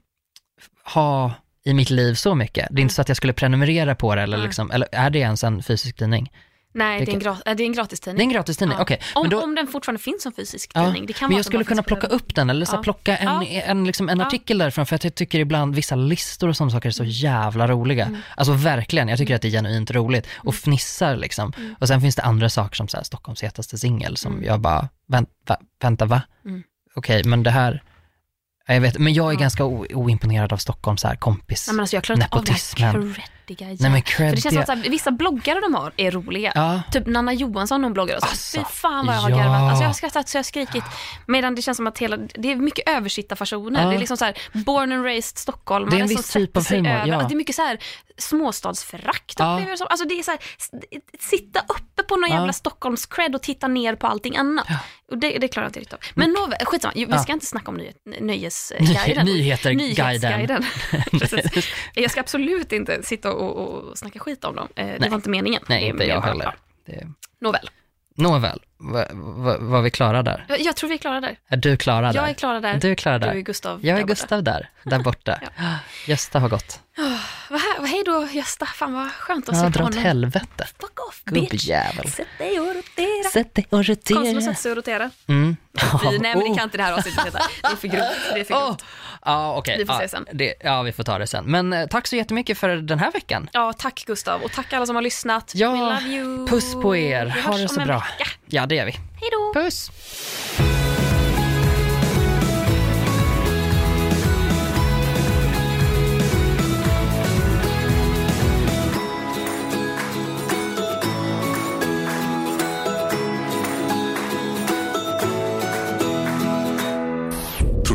ha i mitt liv så mycket. Det är Mm. inte så att jag skulle prenumerera på det eller, Nej. liksom, eller är det ens en fysisk tidning? Nej, det är en, Vilken- gra- äh, det är en Det är gratistidning. en gratistidning, Ja. okej. Om, Men då- om den fortfarande finns som fysisk Ja, tidning. Det kan Men jag skulle kunna plocka upp den eller så Ja. plocka en, Ja. en, liksom en artikel därifrån för att jag tycker ibland vissa listor och sådana saker är så jävla roliga. Mm. Alltså verkligen, jag tycker att det är genuint roligt och fnissar liksom. Mm. Och sen finns det andra saker som så här, Stockholms hetaste singel som Mm. jag bara, vänta, vänta va? Mm. Okej, men det här, jag vet, men jag är ganska o, oimponerad av Stockholms så här, kompis. Nej, men alltså, jag klarar inte av det här. Creddiga Nej men För det känns som att så här, vissa bloggare de har är roliga. ja, Typ Nanna Johansson hon bloggar och så. Alltså, Fy fan vad jag har ja. garvat. Alltså jag har skrattat så jag har skrikit. Medan det känns som att hela, det är mycket översittarfasoner. Ja. Det är liksom så här, born and raised Stockholm. Det är en viss typ av humor, ja. Alltså det är mycket så här småstadsförakt Ja. Alltså det är så här, sitta uppe på någon Ja. jävla Stockholms cred och titta ner på allting annat. Ja. Och det, det klarar jag inte riktigt av. Men nåväl, skitsamma. Vi Ja. ska inte snacka om nyhet, nöjesguiden. Nyheter, guiden. Nyhetsguiden. Jag ska absolut inte sitta och, och snacka skit om dem. Eh, Det Nej. var inte meningen. Nej, inte jag heller. ja. Det, Nåväl. nåväl, var va, vi klara där? Jag, jag tror vi är klara där. Är du klara där? Jag är klara där. Du är klara Du där? är Gustav. Jag är där borta. Gustav där, där borta. Gösta har gått. Vad- Hej då Gösta, fan vad skönt att Ja, se dra på åt honom. helvete. Fuck off bitch. Gubbjävel. Sätt dig och rotera. Sätt dig och Konstigt att rotera. sätta sig och rotera. Mm. Vi, nej men det kan inte det här avsnittet heta. Det är för grovt. Det är för Åh! grovt. Ja, okej. Vi får ja, se sen. Det, ja, vi får ta det sen. Men eh, tack så jättemycket för den här veckan. Ja, tack Gustav och tack alla som har lyssnat. Ja, We love you. puss på er. Vi Ha hörs det om så en bra. vecka. Ja, det gör vi. Hej då. Puss!